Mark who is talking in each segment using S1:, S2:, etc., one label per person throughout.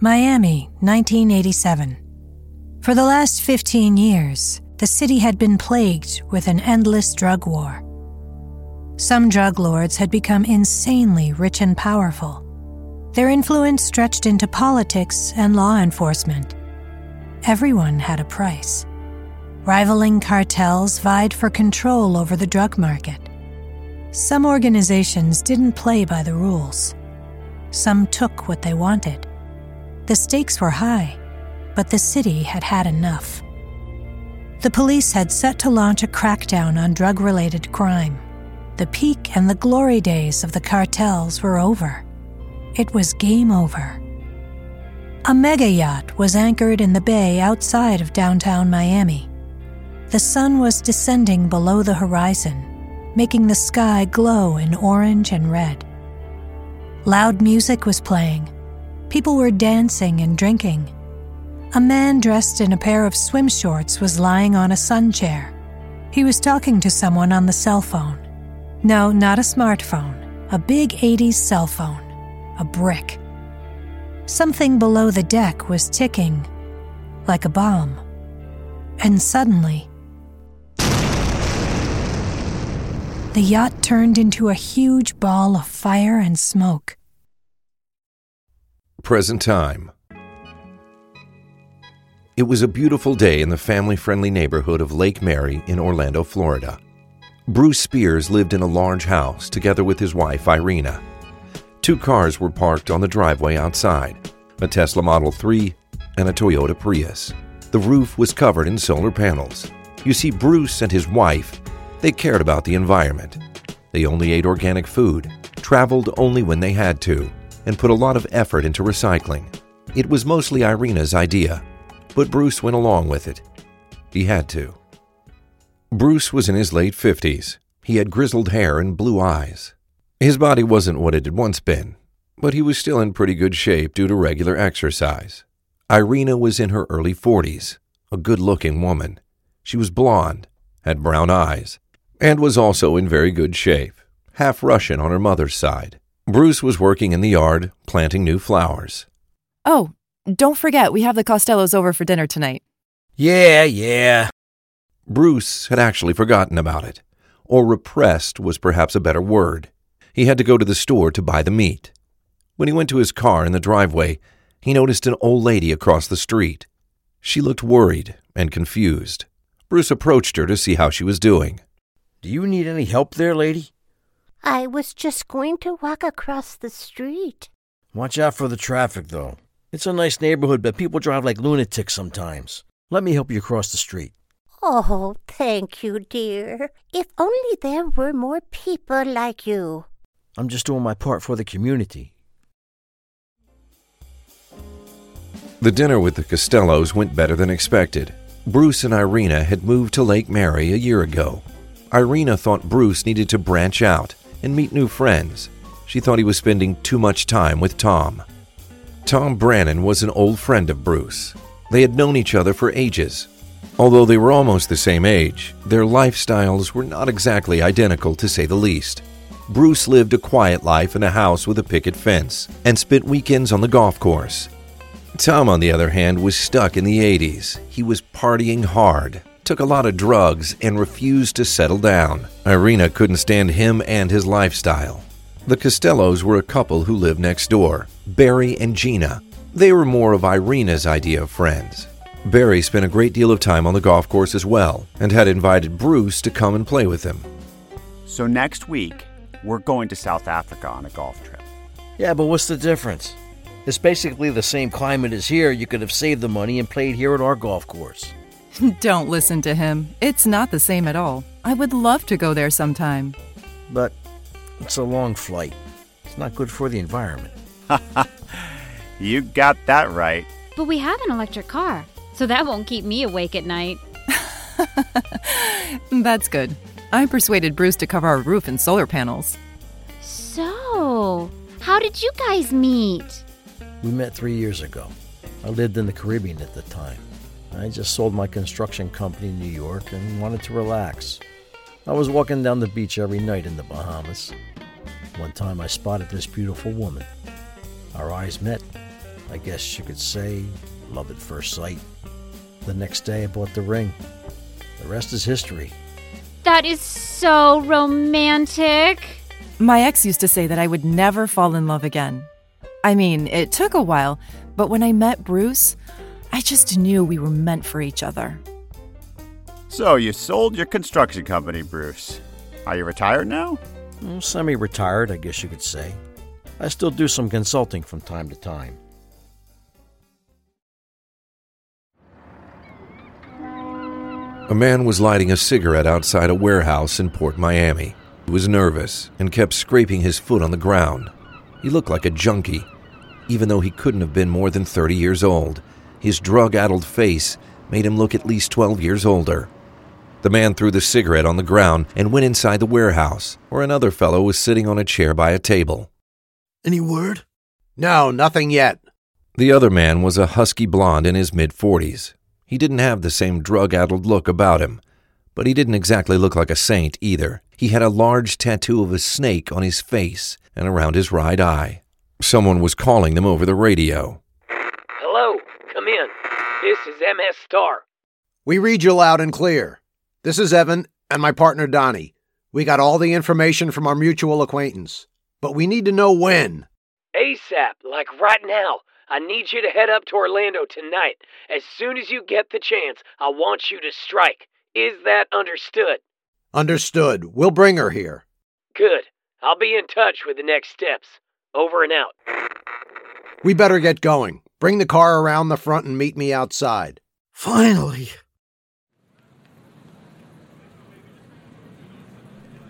S1: Miami, 1987. For the last 15 years, the city had been plagued with an endless drug war. Some drug lords had become insanely rich and powerful. Their influence stretched into politics and law enforcement. Everyone had a price. Rivaling cartels vied for control over the drug market. Some organizations didn't play by the rules. Some took what they wanted. The stakes were high, but the city had had enough. The police had set to launch a crackdown on drug related crime. The peak and the glory days of the cartels were over. It was game over. A mega yacht was anchored in the bay outside of downtown Miami. The sun was descending below the horizon, making the sky glow in orange and red. Loud music was playing. People were dancing and drinking. A man dressed in a pair of swim shorts was lying on a sun chair. He was talking to someone on the cell phone. No, not a smartphone, a big 80s cell phone, a brick. Something below the deck was ticking, like a bomb. And suddenly, the yacht turned into a huge ball of fire and smoke.
S2: Present time. It was a beautiful day in the family friendly neighborhood of Lake Mary in Orlando, Florida. Bruce Spears lived in a large house together with his wife, Irina. Two cars were parked on the driveway outside a Tesla Model 3 and a Toyota Prius. The roof was covered in solar panels. You see, Bruce and his wife, they cared about the environment. They only ate organic food, traveled only when they had to, and put a lot of effort into recycling. It was mostly Irina's idea, but Bruce went along with it. He had to. Bruce was in his late 50s. He had grizzled hair and blue eyes. His body wasn't what it had once been, but he was still in pretty good shape due to regular exercise. Irina was in her early 40s, a good looking woman. She was blonde, had brown eyes, and was also in very good shape, half Russian on her mother's side. Bruce was working in the yard, planting new flowers.
S3: Oh, don't forget, we have the Costellos over for dinner tonight.
S4: Yeah, yeah.
S2: Bruce had actually forgotten about it, or repressed was perhaps a better word. He had to go to the store to buy the meat. When he went to his car in the driveway, he noticed an old lady across the street. She looked worried and confused. Bruce approached her to see how she was doing.
S4: Do you need any help there, lady?
S5: I was just going to walk across the street.
S4: Watch out for the traffic, though. It's a nice neighborhood, but people drive like lunatics sometimes. Let me help you cross the street.
S5: Oh, thank you, dear. If only there were more people like you.
S4: I'm just doing my part for the community.
S2: The dinner with the Costellos went better than expected. Bruce and Irina had moved to Lake Mary a year ago. Irina thought Bruce needed to branch out and meet new friends. She thought he was spending too much time with Tom. Tom Brannon was an old friend of Bruce. They had known each other for ages. Although they were almost the same age, their lifestyles were not exactly identical to say the least. Bruce lived a quiet life in a house with a picket fence and spent weekends on the golf course. Tom, on the other hand, was stuck in the 80s. He was partying hard, took a lot of drugs, and refused to settle down. Irina couldn't stand him and his lifestyle. The Costellos were a couple who lived next door, Barry and Gina. They were more of Irina's idea of friends. Barry spent a great deal of time on the golf course as well and had invited Bruce to come and play with him.
S6: So next week, we're going to South Africa on a golf trip.
S4: Yeah, but what's the difference? It's basically the same climate as here. You could have saved the money and played here at our golf course.
S3: Don't listen to him. It's not the same at all. I would love to go there sometime.
S4: But it's a long flight. It's not good for the environment.
S6: you got that right.
S7: But we have an electric car, so that won't keep me awake at night.
S3: That's good. I persuaded Bruce to cover our roof in solar panels.
S7: So, how did you guys meet?
S4: We met three years ago. I lived in the Caribbean at the time. I just sold my construction company in New York and wanted to relax. I was walking down the beach every night in the Bahamas. One time I spotted this beautiful woman. Our eyes met. I guess you could say love at first sight. The next day, I bought the ring. The rest is history.
S7: That is so romantic.
S3: My ex used to say that I would never fall in love again. I mean, it took a while, but when I met Bruce, I just knew we were meant for each other.
S6: So, you sold your construction company, Bruce. Are you retired now?
S4: Semi retired, I guess you could say. I still do some consulting from time to time.
S2: A man was lighting a cigarette outside a warehouse in Port Miami. He was nervous and kept scraping his foot on the ground. He looked like a junkie, even though he couldn't have been more than 30 years old. His drug addled face made him look at least 12 years older. The man threw the cigarette on the ground and went inside the warehouse, where another fellow was sitting on a chair by a table.
S8: Any word?
S9: No, nothing yet.
S2: The other man was a husky blonde in his mid 40s. He didn't have the same drug addled look about him, but he didn't exactly look like a saint either. He had a large tattoo of a snake on his face and around his right eye. Someone was calling them over the radio.
S10: Hello, come in. This is MS Star.
S9: We read you loud and clear. This is Evan and my partner Donnie. We got all the information from our mutual acquaintance, but we need to know when.
S10: ASAP, like right now. I need you to head up to Orlando tonight. As soon as you get the chance, I want you to strike. Is that understood?
S9: Understood. We'll bring her here.
S10: Good. I'll be in touch with the next steps. Over and out.
S9: We better get going. Bring the car around the front and meet me outside.
S8: Finally.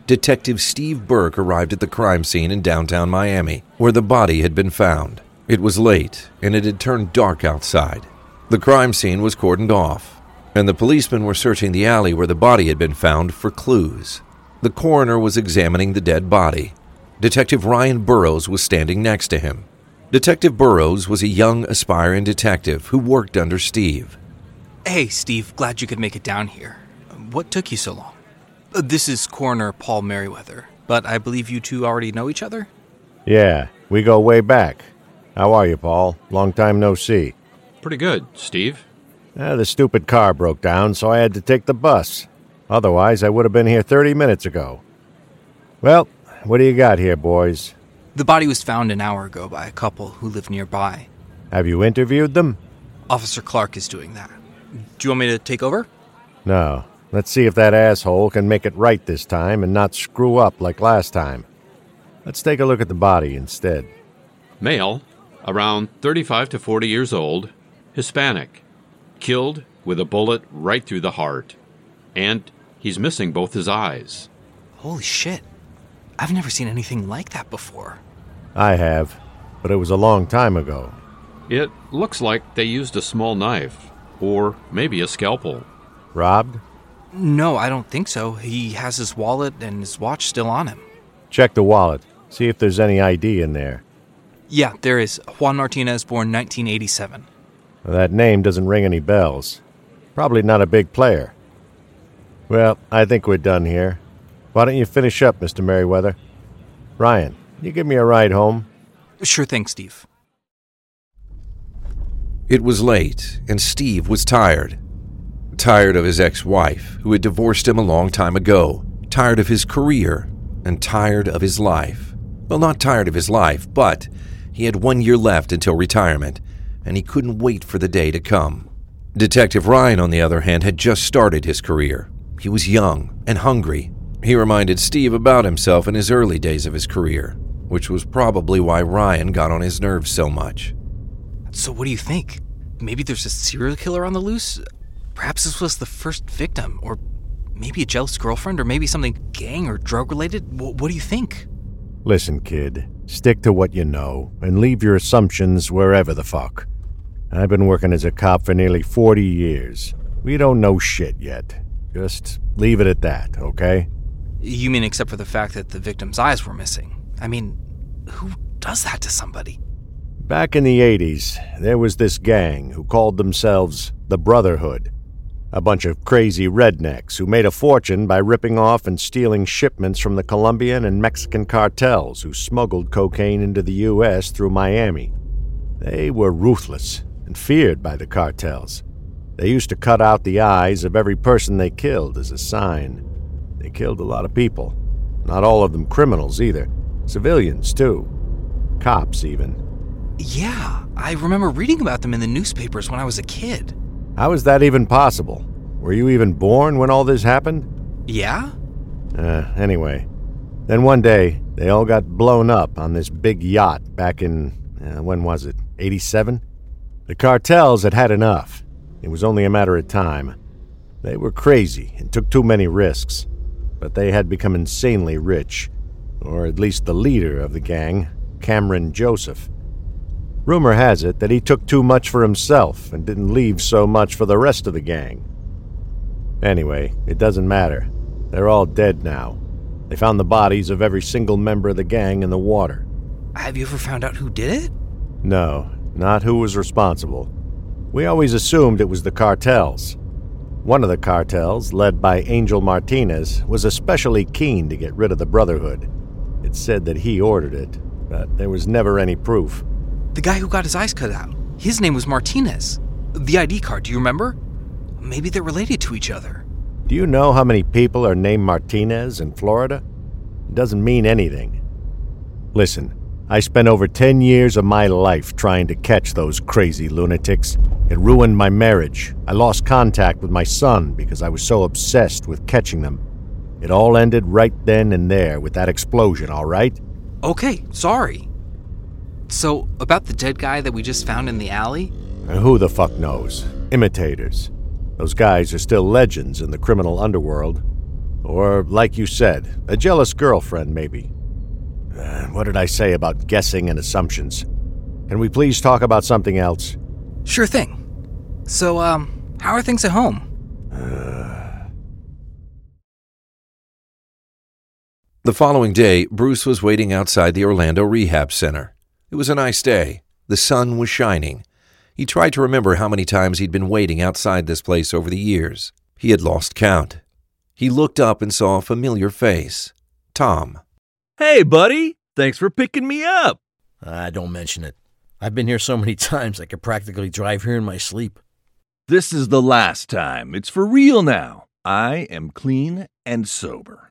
S2: Detective Steve Burke arrived at the crime scene in downtown Miami, where the body had been found. It was late, and it had turned dark outside. The crime scene was cordoned off, and the policemen were searching the alley where the body had been found for clues. The coroner was examining the dead body. Detective Ryan Burrows was standing next to him. Detective Burrows was a young, aspiring detective who worked under Steve.
S11: Hey, Steve, glad you could make it down here. What took you so long? Uh, This is Coroner Paul Merriweather, but I believe you two already know each other?
S12: Yeah, we go way back. How are you, Paul? Long time no see.
S13: Pretty good, Steve.
S12: Ah, the stupid car broke down, so I had to take the bus. Otherwise, I would have been here 30 minutes ago. Well, what do you got here, boys?
S11: The body was found an hour ago by a couple who live nearby.
S12: Have you interviewed them?
S11: Officer Clark is doing that. Do you want me to take over?
S12: No. Let's see if that asshole can make it right this time and not screw up like last time. Let's take a look at the body instead.
S13: Male, around 35 to 40 years old, Hispanic, killed with a bullet right through the heart. And he's missing both his eyes.
S11: Holy shit. I've never seen anything like that before.
S12: I have, but it was a long time ago.
S13: It looks like they used a small knife, or maybe a scalpel.
S12: Robbed?
S11: No, I don't think so. He has his wallet and his watch still on him.
S12: Check the wallet. See if there's any ID in there.
S11: Yeah, there is. Juan Martinez, born 1987.
S12: That name doesn't ring any bells. Probably not a big player. Well, I think we're done here. Why don't you finish up, Mr. Merriweather? Ryan, you give me a ride home?
S11: Sure thing, Steve.
S2: It was late, and Steve was tired. Tired of his ex wife, who had divorced him a long time ago, tired of his career, and tired of his life. Well, not tired of his life, but he had one year left until retirement, and he couldn't wait for the day to come. Detective Ryan, on the other hand, had just started his career. He was young and hungry. He reminded Steve about himself in his early days of his career, which was probably why Ryan got on his nerves so much.
S11: So, what do you think? Maybe there's a serial killer on the loose? Perhaps this was the first victim, or maybe a jealous girlfriend, or maybe something gang or drug related? W- what do you think?
S12: Listen, kid, stick to what you know and leave your assumptions wherever the fuck. I've been working as a cop for nearly 40 years. We don't know shit yet. Just leave it at that, okay?
S11: You mean except for the fact that the victim's eyes were missing? I mean, who does that to somebody?
S12: Back in the 80s, there was this gang who called themselves the Brotherhood. A bunch of crazy rednecks who made a fortune by ripping off and stealing shipments from the Colombian and Mexican cartels who smuggled cocaine into the U.S. through Miami. They were ruthless and feared by the cartels. They used to cut out the eyes of every person they killed as a sign. They killed a lot of people. Not all of them criminals either. Civilians, too. Cops, even.
S11: Yeah, I remember reading about them in the newspapers when I was a kid.
S12: How is that even possible? Were you even born when all this happened?
S11: Yeah?
S12: Uh, anyway. Then one day, they all got blown up on this big yacht back in. Uh, when was it? 87? The cartels had had enough. It was only a matter of time. They were crazy and took too many risks. But they had become insanely rich. Or at least the leader of the gang, Cameron Joseph. Rumor has it that he took too much for himself and didn't leave so much for the rest of the gang. Anyway, it doesn't matter. They're all dead now. They found the bodies of every single member of the gang in the water.
S11: Have you ever found out who did it?
S12: No, not who was responsible. We always assumed it was the cartels. One of the cartels, led by Angel Martinez, was especially keen to get rid of the Brotherhood. It said that he ordered it, but there was never any proof.
S11: The guy who got his eyes cut out. His name was Martinez. The ID card, do you remember? Maybe they're related to each other.
S12: Do you know how many people are named Martinez in Florida? It doesn't mean anything. Listen, I spent over 10 years of my life trying to catch those crazy lunatics. It ruined my marriage. I lost contact with my son because I was so obsessed with catching them. It all ended right then and there with that explosion, all right?
S11: Okay, sorry. So, about the dead guy that we just found in the alley?
S12: Who the fuck knows? Imitators. Those guys are still legends in the criminal underworld. Or, like you said, a jealous girlfriend, maybe. Uh, what did I say about guessing and assumptions? Can we please talk about something else?
S11: Sure thing. So, um, how are things at home?
S2: The following day, Bruce was waiting outside the Orlando Rehab Center. It was a nice day. The sun was shining. He tried to remember how many times he'd been waiting outside this place over the years. He had lost count. He looked up and saw a familiar face Tom.
S14: Hey, buddy. Thanks for picking me up.
S4: Ah, don't mention it. I've been here so many times I could practically drive here in my sleep.
S14: This is the last time. It's for real now. I am clean and sober.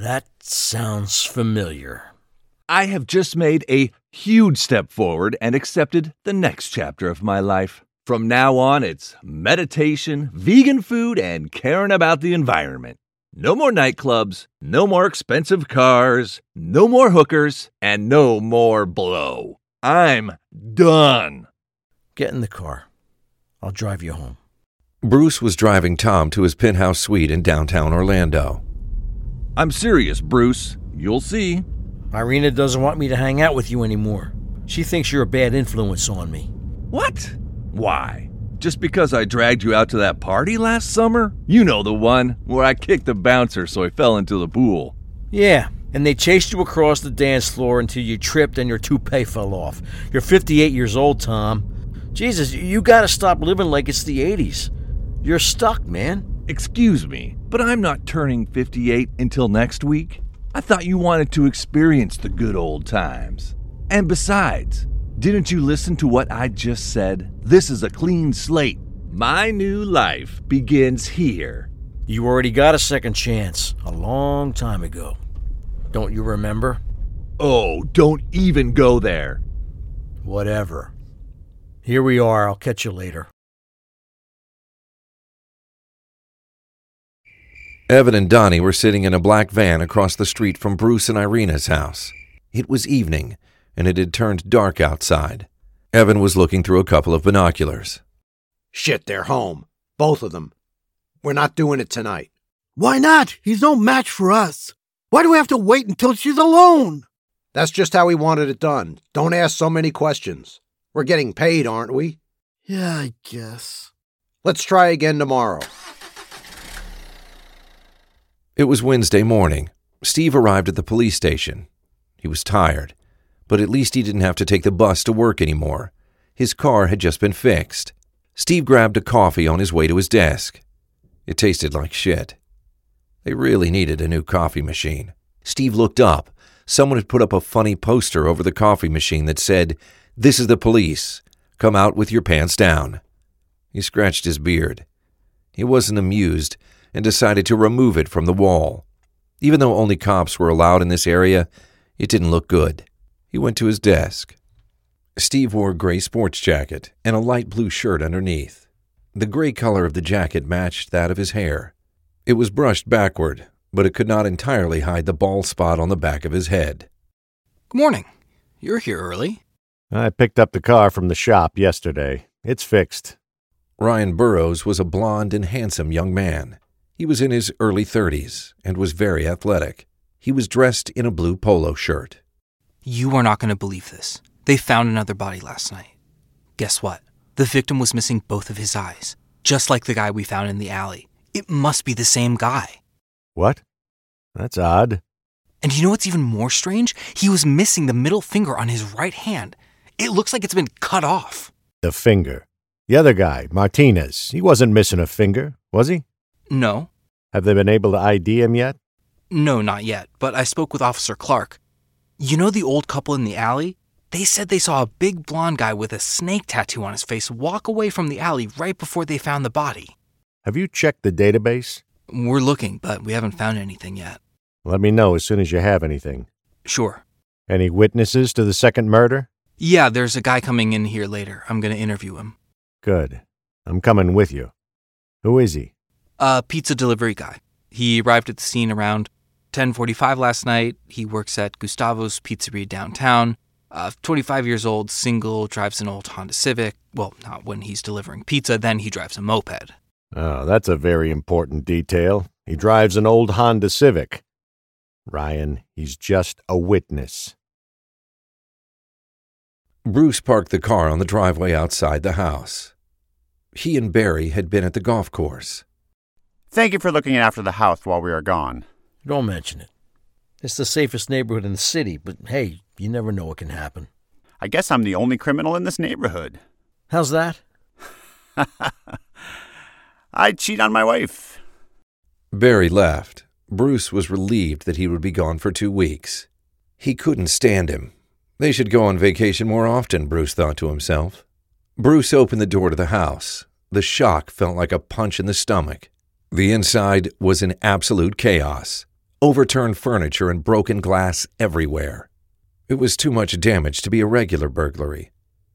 S4: That sounds familiar.
S14: I have just made a huge step forward and accepted the next chapter of my life. From now on, it's meditation, vegan food, and caring about the environment. No more nightclubs, no more expensive cars, no more hookers, and no more blow. I'm done.
S4: Get in the car. I'll drive you home.
S2: Bruce was driving Tom to his penthouse suite in downtown Orlando.
S14: I'm serious, Bruce. You'll see.
S4: Irina doesn't want me to hang out with you anymore. She thinks you're a bad influence on me.
S14: What? Why? Just because I dragged you out to that party last summer? You know the one where I kicked the bouncer so he fell into the pool.
S4: Yeah, and they chased you across the dance floor until you tripped and your toupee fell off. You're 58 years old, Tom. Jesus, you gotta stop living like it's the 80s. You're stuck, man.
S14: Excuse me, but I'm not turning 58 until next week. I thought you wanted to experience the good old times. And besides, didn't you listen to what I just said? This is a clean slate. My new life begins here.
S4: You already got a second chance a long time ago. Don't you remember?
S14: Oh, don't even go there.
S4: Whatever. Here we are. I'll catch you later.
S2: Evan and Donnie were sitting in a black van across the street from Bruce and Irina's house. It was evening, and it had turned dark outside. Evan was looking through a couple of binoculars.
S9: Shit, they're home. Both of them. We're not doing it tonight.
S8: Why not? He's no match for us. Why do we have to wait until she's alone?
S9: That's just how we wanted it done. Don't ask so many questions. We're getting paid, aren't we?
S8: Yeah, I guess.
S9: Let's try again tomorrow.
S2: It was Wednesday morning. Steve arrived at the police station. He was tired, but at least he didn't have to take the bus to work anymore. His car had just been fixed. Steve grabbed a coffee on his way to his desk. It tasted like shit. They really needed a new coffee machine. Steve looked up. Someone had put up a funny poster over the coffee machine that said, This is the police. Come out with your pants down. He scratched his beard. He wasn't amused and decided to remove it from the wall. Even though only cops were allowed in this area, it didn't look good. He went to his desk. Steve wore a gray sports jacket and a light blue shirt underneath. The gray color of the jacket matched that of his hair. It was brushed backward, but it could not entirely hide the bald spot on the back of his head.
S11: Good morning. You're here early.
S12: I picked up the car from the shop yesterday. It's fixed.
S2: Ryan Burrows was a blond and handsome young man. He was in his early 30s and was very athletic. He was dressed in a blue polo shirt.
S11: You are not going to believe this. They found another body last night. Guess what? The victim was missing both of his eyes, just like the guy we found in the alley. It must be the same guy.
S12: What? That's odd.
S11: And you know what's even more strange? He was missing the middle finger on his right hand. It looks like it's been cut off.
S12: The finger. The other guy, Martinez, he wasn't missing a finger, was he?
S11: No.
S12: Have they been able to ID him yet?
S11: No, not yet, but I spoke with Officer Clark. You know the old couple in the alley? They said they saw a big blond guy with a snake tattoo on his face walk away from the alley right before they found the body.
S12: Have you checked the database?
S11: We're looking, but we haven't found anything yet.
S12: Let me know as soon as you have anything.
S11: Sure.
S12: Any witnesses to the second murder?
S11: Yeah, there's a guy coming in here later. I'm going to interview him.
S12: Good. I'm coming with you. Who is he?
S11: A pizza delivery guy. He arrived at the scene around 10:45 last night. He works at Gustavo's Pizzeria downtown. Uh, 25 years old, single, drives an old Honda Civic. Well, not when he's delivering pizza, then he drives a moped.
S12: Oh, that's a very important detail. He drives an old Honda Civic. Ryan, he's just a witness.
S2: Bruce parked the car on the driveway outside the house. He and Barry had been at the golf course.
S6: Thank you for looking after the house while we are gone.
S4: Don't mention it. It's the safest neighborhood in the city, but hey, you never know what can happen.
S6: I guess I'm the only criminal in this neighborhood.
S4: How's that?
S6: I cheat on my wife.
S2: Barry left. Bruce was relieved that he would be gone for two weeks. He couldn't stand him. They should go on vacation more often, Bruce thought to himself. Bruce opened the door to the house. The shock felt like a punch in the stomach. The inside was in absolute chaos overturned furniture and broken glass everywhere. It was too much damage to be a regular burglary.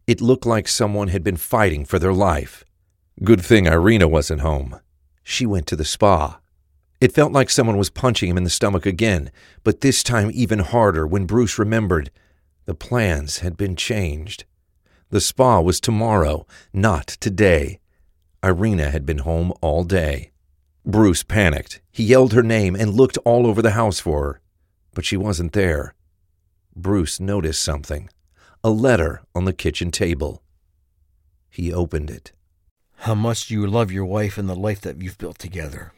S2: It looked like someone had been fighting for their life. Good thing Irina wasn't home. She went to the spa. It felt like someone was punching him in the stomach again, but this time even harder when Bruce remembered the plans had been changed. The spa was tomorrow, not today. Irina had been home all day. Bruce panicked. He yelled her name and looked all over the house for her, but she wasn't there. Bruce noticed something a letter on the kitchen table. He opened it.
S4: How much you love your wife and the life that you've built together?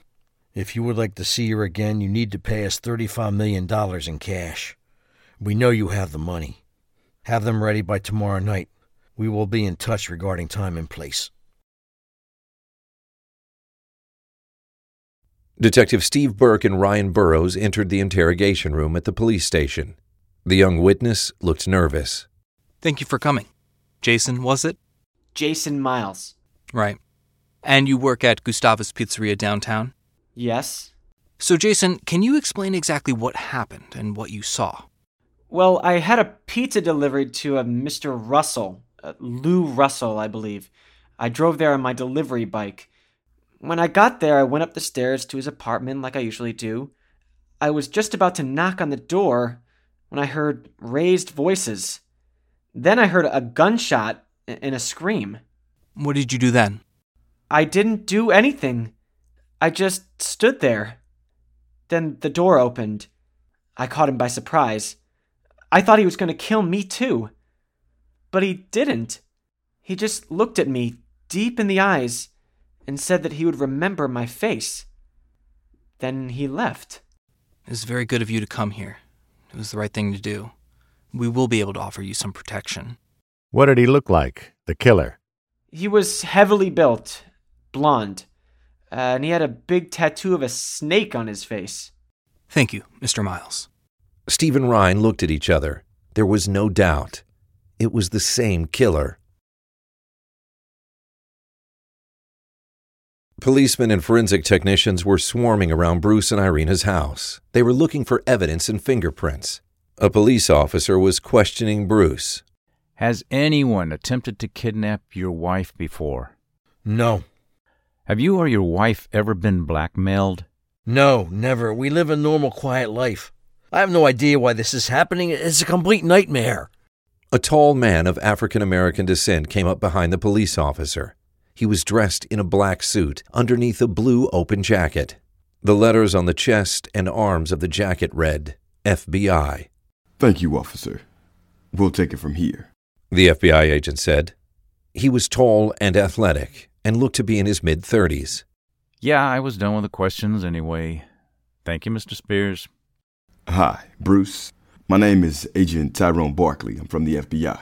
S4: If you would like to see her again, you need to pay us $35 million in cash. We know you have the money. Have them ready by tomorrow night. We will be in touch regarding time and place.
S2: Detective Steve Burke and Ryan Burrows entered the interrogation room at the police station. The young witness looked nervous.
S11: Thank you for coming. Jason, was it?
S15: Jason Miles.
S11: Right. And you work at Gustavo's Pizzeria downtown?
S15: Yes.
S11: So, Jason, can you explain exactly what happened and what you saw?
S15: Well, I had a pizza delivered to a Mr. Russell, uh, Lou Russell, I believe. I drove there on my delivery bike. When I got there, I went up the stairs to his apartment like I usually do. I was just about to knock on the door when I heard raised voices. Then I heard a gunshot and a scream.
S11: What did you do then?
S15: I didn't do anything. I just stood there. Then the door opened. I caught him by surprise. I thought he was going to kill me too. But he didn't. He just looked at me deep in the eyes and said that he would remember my face. Then he left.
S11: It was very good of you to come here. It was the right thing to do. We will be able to offer you some protection.
S12: What did he look like, the killer?
S15: He was heavily built, blond, uh, and he had a big tattoo of a snake on his face.
S11: Thank you, Mr. Miles.
S2: Steve and Ryan looked at each other. There was no doubt. it was the same killer. Policemen and forensic technicians were swarming around Bruce and Irina's house. They were looking for evidence and fingerprints. A police officer was questioning Bruce.
S16: Has anyone attempted to kidnap your wife before?
S4: No.
S16: Have you or your wife ever been blackmailed?
S4: No, never. We live a normal, quiet life. I have no idea why this is happening. It's a complete nightmare.
S2: A tall man of African American descent came up behind the police officer. He was dressed in a black suit underneath a blue open jacket. The letters on the chest and arms of the jacket read FBI.
S17: Thank you, officer. We'll take it from here.
S2: The FBI agent said. He was tall and athletic and looked to be in his mid 30s.
S16: Yeah, I was done with the questions anyway. Thank you, Mr. Spears.
S17: Hi, Bruce. My name is Agent Tyrone Barkley. I'm from the FBI.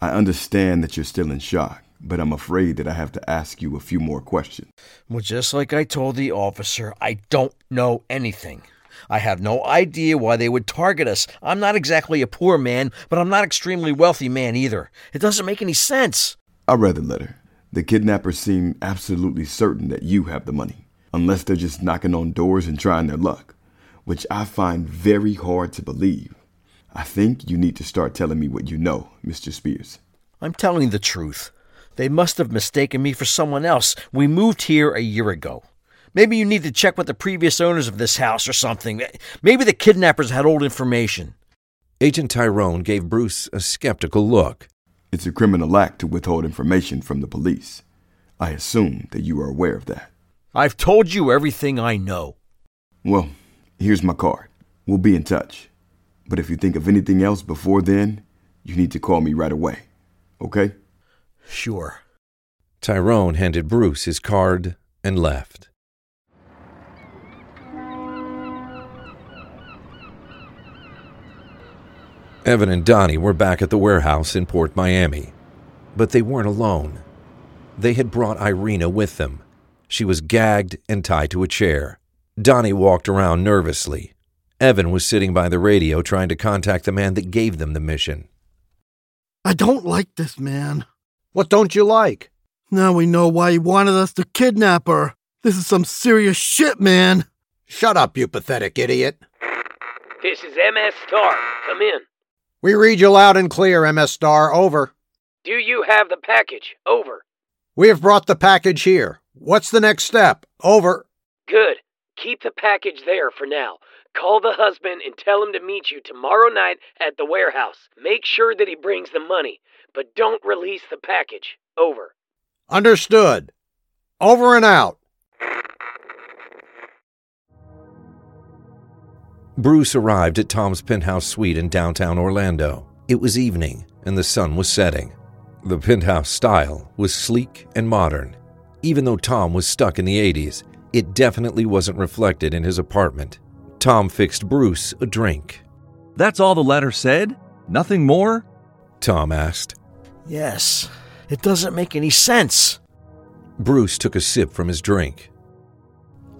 S17: I understand that you're still in shock but I'm afraid that I have to ask you a few more questions.
S4: Well, just like I told the officer, I don't know anything. I have no idea why they would target us. I'm not exactly a poor man, but I'm not extremely wealthy man either. It doesn't make any sense.
S17: I read the letter. The kidnappers seem absolutely certain that you have the money, unless they're just knocking on doors and trying their luck, which I find very hard to believe. I think you need to start telling me what you know, Mr. Spears.
S4: I'm telling the truth. They must have mistaken me for someone else. We moved here a year ago. Maybe you need to check with the previous owners of this house or something. Maybe the kidnappers had old information.
S2: Agent Tyrone gave Bruce a skeptical look.
S17: It's a criminal act to withhold information from the police. I assume that you are aware of that.
S4: I've told you everything I know.
S17: Well, here's my card. We'll be in touch. But if you think of anything else before then, you need to call me right away. Okay?
S4: Sure.
S2: Tyrone handed Bruce his card and left. Evan and Donnie were back at the warehouse in Port Miami. But they weren't alone. They had brought Irina with them. She was gagged and tied to a chair. Donnie walked around nervously. Evan was sitting by the radio trying to contact the man that gave them the mission.
S8: I don't like this man.
S9: What don't you like?
S8: Now we know why he wanted us to kidnap her. This is some serious shit, man.
S9: Shut up, you pathetic idiot.
S10: This is MS Star. Come in.
S9: We read you loud and clear, MS Star. Over.
S10: Do you have the package? Over.
S9: We have brought the package here. What's the next step? Over.
S10: Good. Keep the package there for now. Call the husband and tell him to meet you tomorrow night at the warehouse. Make sure that he brings the money but don't release the package. Over.
S9: Understood. Over and out.
S2: Bruce arrived at Tom's penthouse suite in downtown Orlando. It was evening, and the sun was setting. The penthouse style was sleek and modern. Even though Tom was stuck in the 80s, it definitely wasn't reflected in his apartment. Tom fixed Bruce a drink.
S14: That's all the letter said? Nothing more?
S2: Tom asked.
S4: Yes. It doesn't make any sense.
S2: Bruce took a sip from his drink.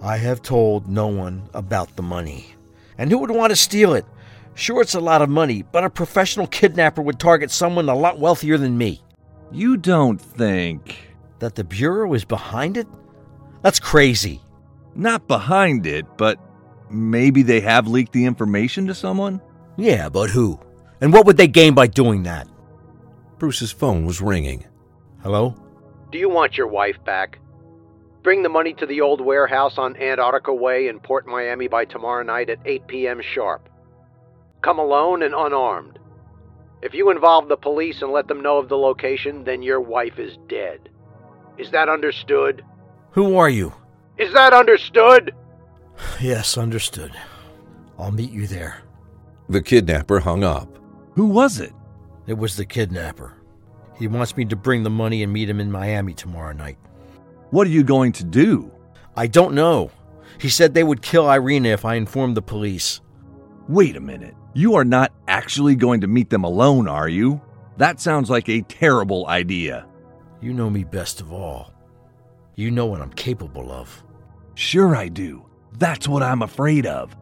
S4: I have told no one about the money. And who would want to steal it? Sure, it's a lot of money, but a professional kidnapper would target someone a lot wealthier than me.
S14: You don't think.
S4: That the Bureau is behind it? That's crazy.
S14: Not behind it, but maybe they have leaked the information to someone?
S4: Yeah, but who? And what would they gain by doing that?
S2: Bruce's phone was ringing.
S4: Hello?
S9: Do you want your wife back? Bring the money to the old warehouse on Antarctica Way in Port Miami by tomorrow night at 8 p.m. sharp. Come alone and unarmed. If you involve the police and let them know of the location, then your wife is dead. Is that understood?
S4: Who are you?
S9: Is that understood?
S4: Yes, understood. I'll meet you there.
S2: The kidnapper hung up.
S14: Who was it?
S4: It was the kidnapper. He wants me to bring the money and meet him in Miami tomorrow night.
S14: What are you going to do?
S4: I don't know. He said they would kill Irina if I informed the police.
S14: Wait a minute. You are not actually going to meet them alone, are you? That sounds like a terrible idea.
S4: You know me best of all. You know what I'm capable of.
S14: Sure, I do. That's what I'm afraid of.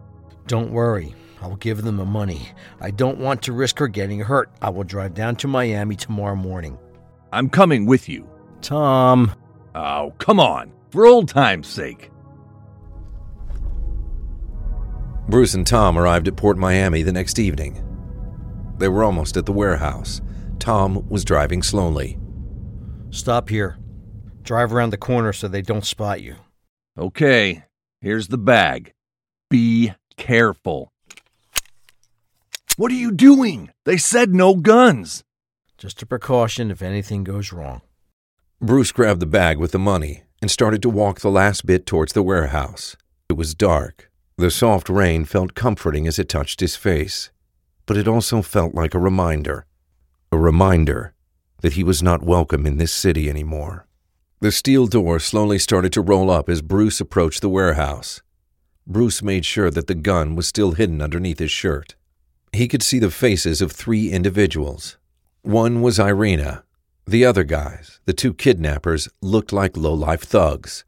S4: Don't worry. I will give them the money. I don't want to risk her getting hurt. I will drive down to Miami tomorrow morning.
S14: I'm coming with you.
S4: Tom.
S14: Oh, come on. For old time's sake.
S2: Bruce and Tom arrived at Port Miami the next evening. They were almost at the warehouse. Tom was driving slowly.
S4: Stop here. Drive around the corner so they don't spot you.
S14: Okay, here's the bag. Be careful. What are you doing? They said no guns.
S4: Just a precaution if anything goes wrong.
S2: Bruce grabbed the bag with the money and started to walk the last bit towards the warehouse. It was dark. The soft rain felt comforting as it touched his face, but it also felt like a reminder. A reminder that he was not welcome in this city anymore. The steel door slowly started to roll up as Bruce approached the warehouse. Bruce made sure that the gun was still hidden underneath his shirt. He could see the faces of three individuals. One was Irina. The other guys, the two kidnappers, looked like low-life thugs.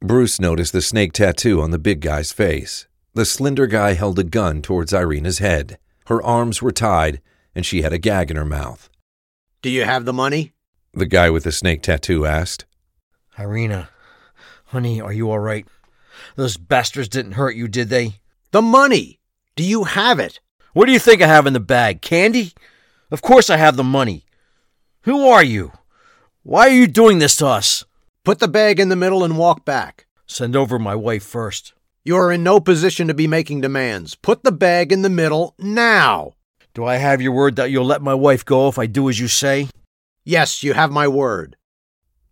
S2: Bruce noticed the snake tattoo on the big guy's face. The slender guy held a gun towards Irina's head. Her arms were tied, and she had a gag in her mouth.
S9: Do you have the money?
S2: The guy with the snake tattoo asked.
S4: Irina, honey, are you all right? Those bastards didn't hurt you, did they?
S9: The money! Do you have it?
S4: What do you think I have in the bag? Candy? Of course I have the money. Who are you? Why are you doing this to us?
S9: Put the bag in the middle and walk back.
S4: Send over my wife first.
S9: You are in no position to be making demands. Put the bag in the middle now.
S4: Do I have your word that you'll let my wife go if I do as you say?
S9: Yes, you have my word.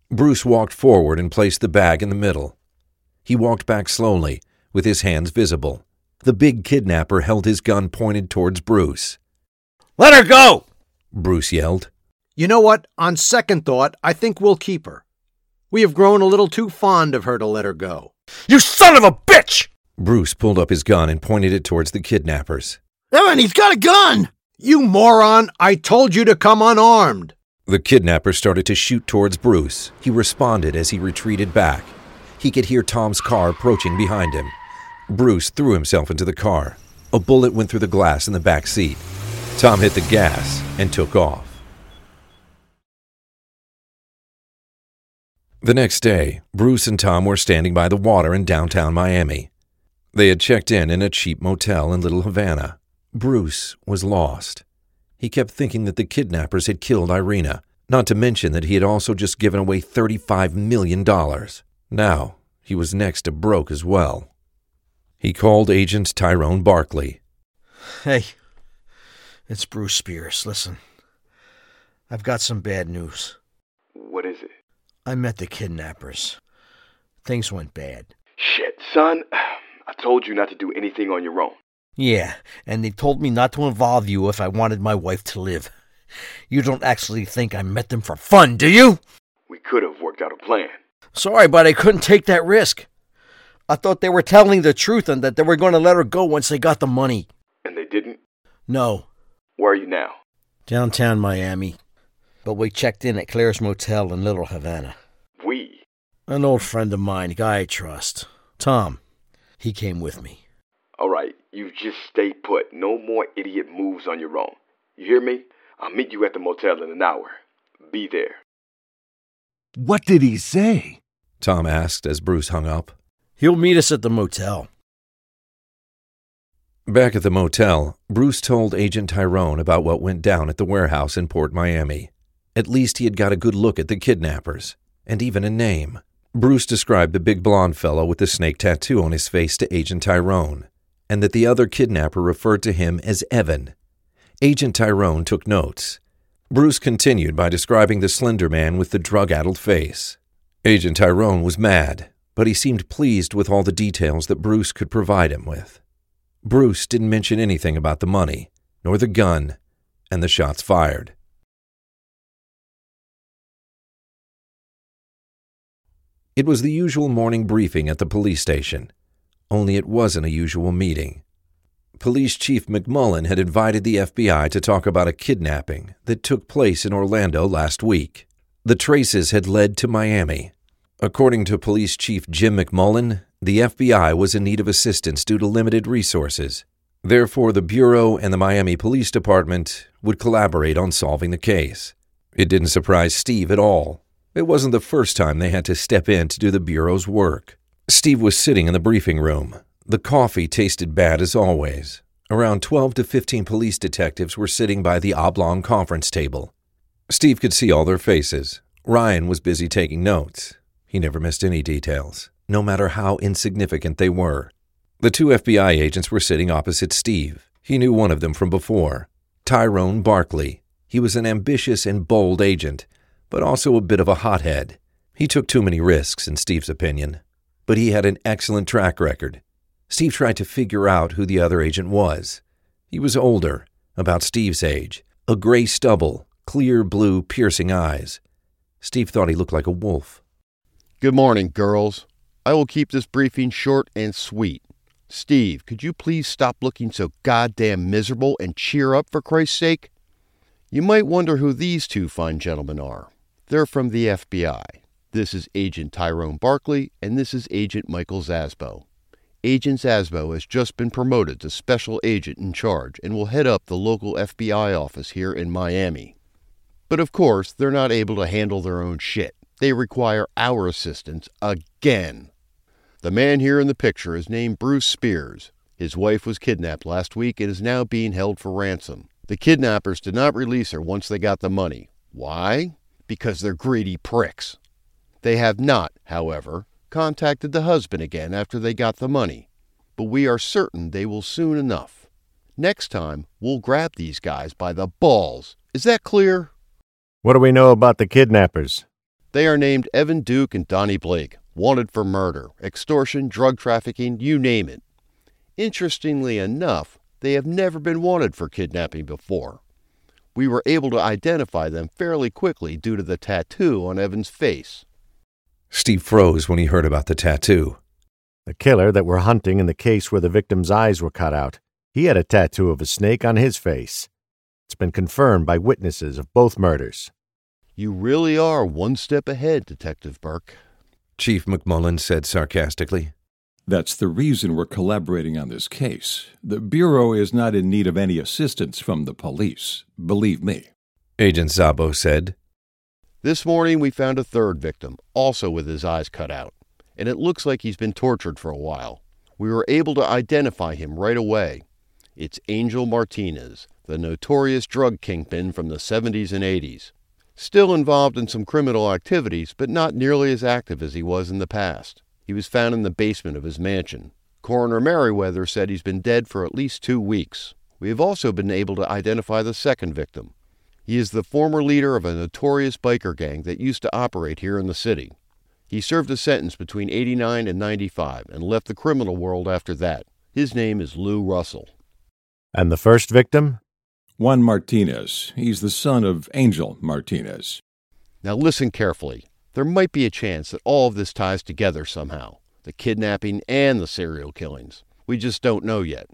S2: Bruce walked forward and placed the bag in the middle. He walked back slowly, with his hands visible. The big kidnapper held his gun pointed towards Bruce.
S4: Let her go!
S2: Bruce yelled.
S9: You know what? On second thought, I think we'll keep her. We have grown a little too fond of her to let her go.
S4: You son of a bitch!
S2: Bruce pulled up his gun and pointed it towards the kidnappers.
S8: Evan, he's got a gun!
S9: You moron! I told you to come unarmed!
S2: The kidnapper started to shoot towards Bruce. He responded as he retreated back. He could hear Tom's car approaching behind him. Bruce threw himself into the car. A bullet went through the glass in the back seat. Tom hit the gas and took off. The next day, Bruce and Tom were standing by the water in downtown Miami. They had checked in in a cheap motel in Little Havana. Bruce was lost. He kept thinking that the kidnappers had killed Irina, not to mention that he had also just given away $35 million. Now, he was next to broke as well. He called Agent Tyrone Barkley.
S4: Hey, it's Bruce Spears. Listen, I've got some bad news.
S17: What is it?
S4: I met the kidnappers. Things went bad.
S17: Shit, son. I told you not to do anything on your own.
S4: Yeah, and they told me not to involve you if I wanted my wife to live. You don't actually think I met them for fun, do you?
S17: We could have worked out a plan.
S4: Sorry, but I couldn't take that risk. I thought they were telling the truth and that they were going to let her go once they got the money.
S17: And they didn't?
S4: No.
S17: Where are you now?
S4: Downtown Miami. But we checked in at Claire's Motel in Little Havana.
S17: We?
S4: An old friend of mine, guy I trust. Tom. He came with me.
S17: All right, you just stay put. No more idiot moves on your own. You hear me? I'll meet you at the motel in an hour. Be there.
S14: What did he say?
S2: Tom asked as Bruce hung up.
S4: He'll meet us at the motel.
S2: Back at the motel, Bruce told Agent Tyrone about what went down at the warehouse in Port Miami. At least he had got a good look at the kidnappers, and even a name. Bruce described the big blond fellow with the snake tattoo on his face to Agent Tyrone, and that the other kidnapper referred to him as Evan. Agent Tyrone took notes. Bruce continued by describing the slender man with the drug addled face. Agent Tyrone was mad, but he seemed pleased with all the details that Bruce could provide him with. Bruce didn't mention anything about the money, nor the gun, and the shots fired. It was the usual morning briefing at the police station, only it wasn't a usual meeting. Police Chief McMullen had invited the FBI to talk about a kidnapping that took place in Orlando last week. The traces had led to Miami. According to Police Chief Jim McMullen, the FBI was in need of assistance due to limited resources. Therefore, the Bureau and the Miami Police Department would collaborate on solving the case. It didn't surprise Steve at all. It wasn't the first time they had to step in to do the Bureau's work. Steve was sitting in the briefing room. The coffee tasted bad as always. Around 12 to 15 police detectives were sitting by the oblong conference table. Steve could see all their faces. Ryan was busy taking notes. He never missed any details, no matter how insignificant they were. The two FBI agents were sitting opposite Steve. He knew one of them from before Tyrone Barkley. He was an ambitious and bold agent, but also a bit of a hothead. He took too many risks, in Steve's opinion, but he had an excellent track record. Steve tried to figure out who the other agent was. He was older, about Steve's age, a gray stubble, clear blue, piercing eyes. Steve thought he looked like a wolf.
S18: Good morning, girls. I will keep this briefing short and sweet. Steve, could you please stop looking so goddamn miserable and cheer up for Christ's sake? You might wonder who these two fine gentlemen are. They're from the FBI. This is Agent Tyrone Barkley, and this is Agent Michael Zasbo. Agent Zasbo has just been promoted to Special Agent in charge and will head up the local FBI office here in Miami. But of course, they're not able to handle their own shit. They require our assistance again. The man here in the picture is named Bruce Spears. His wife was kidnapped last week and is now being held for ransom. The kidnappers did not release her once they got the money. Why? Because they're greedy pricks. They have not, however, contacted the husband again after they got the money, but we are certain they will soon enough. Next time, we'll grab these guys by the balls. Is that clear?
S12: What do we know about the kidnappers?
S18: They are named Evan Duke and Donnie Blake, wanted for murder, extortion, drug trafficking, you name it. Interestingly enough, they have never been wanted for kidnapping before. We were able to identify them fairly quickly due to the tattoo on Evan's face.
S2: Steve froze when he heard about the tattoo.
S12: The killer that we're hunting in the case where the victim's eyes were cut out, he had a tattoo of a snake on his face. It's been confirmed by witnesses of both murders.
S18: You really are one step ahead, Detective Burke.
S2: Chief McMullen said sarcastically.
S19: That's the reason we're collaborating on this case. The Bureau is not in need of any assistance from the police, believe me.
S2: Agent Zabo said.
S18: This morning we found a third victim, also with his eyes cut out, and it looks like he's been tortured for a while. We were able to identify him right away. It's Angel Martinez, the notorious drug kingpin from the 70s and 80s. Still involved in some criminal activities, but not nearly as active as he was in the past. He was found in the basement of his mansion. Coroner Merriweather said he's been dead for at least two weeks. We have also been able to identify the second victim. He is the former leader of a notorious biker gang that used to operate here in the city. He served a sentence between 89 and 95 and left the criminal world after that. His name is Lou Russell.
S12: And the first victim?
S19: Juan Martinez. He's the son of Angel Martinez.
S18: Now listen carefully. There might be a chance that all of this ties together somehow the kidnapping and the serial killings. We just don't know yet.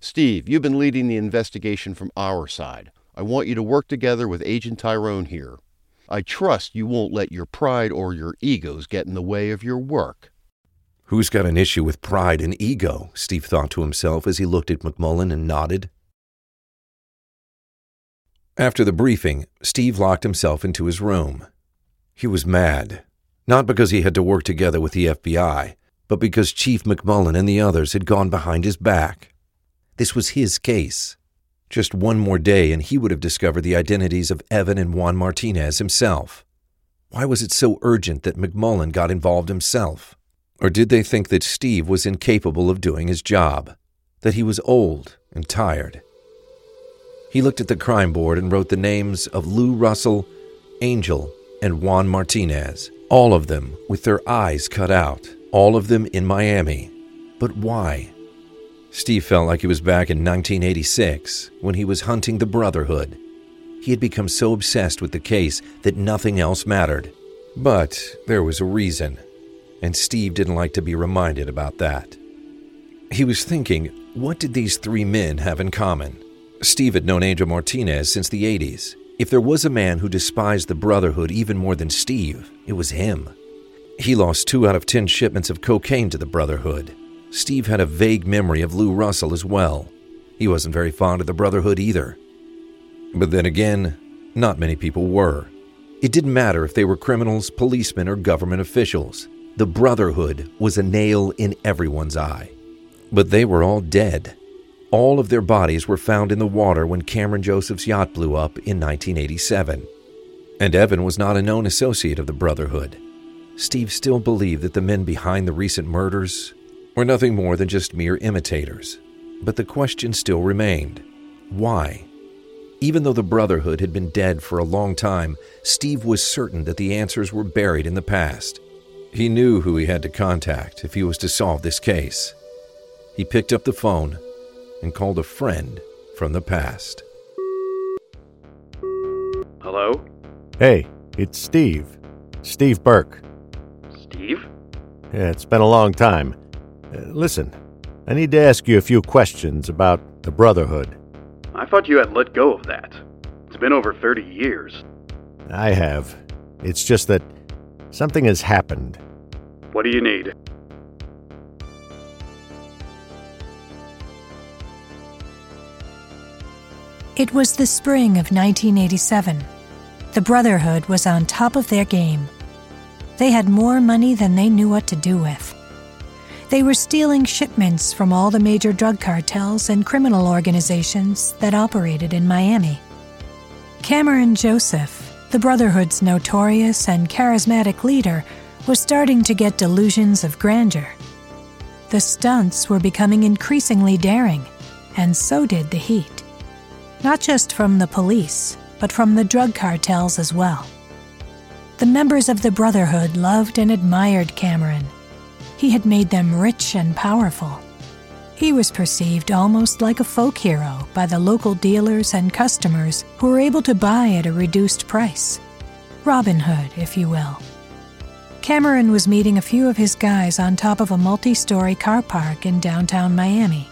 S18: Steve, you've been leading the investigation from our side. I want you to work together with Agent Tyrone here. I trust you won't let your pride or your egos get in the way of your work.
S2: Who's got an issue with pride and ego? Steve thought to himself as he looked at McMullen and nodded. After the briefing, Steve locked himself into his room. He was mad, not because he had to work together with the FBI, but because Chief McMullen and the others had gone behind his back. This was his case. Just one more day, and he would have discovered the identities of Evan and Juan Martinez himself. Why was it so urgent that McMullen got involved himself? Or did they think that Steve was incapable of doing his job? That he was old and tired? He looked at the crime board and wrote the names of Lou Russell, Angel, and Juan Martinez, all of them with their eyes cut out, all of them in Miami. But why? Steve felt like he was back in 1986 when he was hunting the Brotherhood. He had become so obsessed with the case that nothing else mattered. But there was a reason, and Steve didn't like to be reminded about that. He was thinking, what did these three men have in common? Steve had known Angel Martinez since the 80s. If there was a man who despised the Brotherhood even more than Steve, it was him. He lost two out of ten shipments of cocaine to the Brotherhood, Steve had a vague memory of Lou Russell as well. He wasn't very fond of the Brotherhood either. But then again, not many people were. It didn't matter if they were criminals, policemen, or government officials. The Brotherhood was a nail in everyone's eye. But they were all dead. All of their bodies were found in the water when Cameron Joseph's yacht blew up in 1987. And Evan was not a known associate of the Brotherhood. Steve still believed that the men behind the recent murders were nothing more than just mere imitators. But the question still remained why? Even though the Brotherhood had been dead for a long time, Steve was certain that the answers were buried in the past. He knew who he had to contact if he was to solve this case. He picked up the phone and called a friend from the past.
S20: Hello?
S12: Hey, it's Steve. Steve Burke.
S20: Steve?
S12: Yeah, it's been a long time. Uh, listen, I need to ask you a few questions about the Brotherhood.
S20: I thought you had let go of that. It's been over 30 years.
S12: I have. It's just that something has happened.
S20: What do you need?
S1: It was the spring of 1987. The Brotherhood was on top of their game. They had more money than they knew what to do with. They were stealing shipments from all the major drug cartels and criminal organizations that operated in Miami. Cameron Joseph, the Brotherhood's notorious and charismatic leader, was starting to get delusions of grandeur. The stunts were becoming increasingly daring, and so did the heat. Not just from the police, but from the drug cartels as well. The members of the Brotherhood loved and admired Cameron. He had made them rich and powerful. He was perceived almost like a folk hero by the local dealers and customers who were able to buy at a reduced price. Robin Hood, if you will. Cameron was meeting a few of his guys on top of a multi story car park in downtown Miami.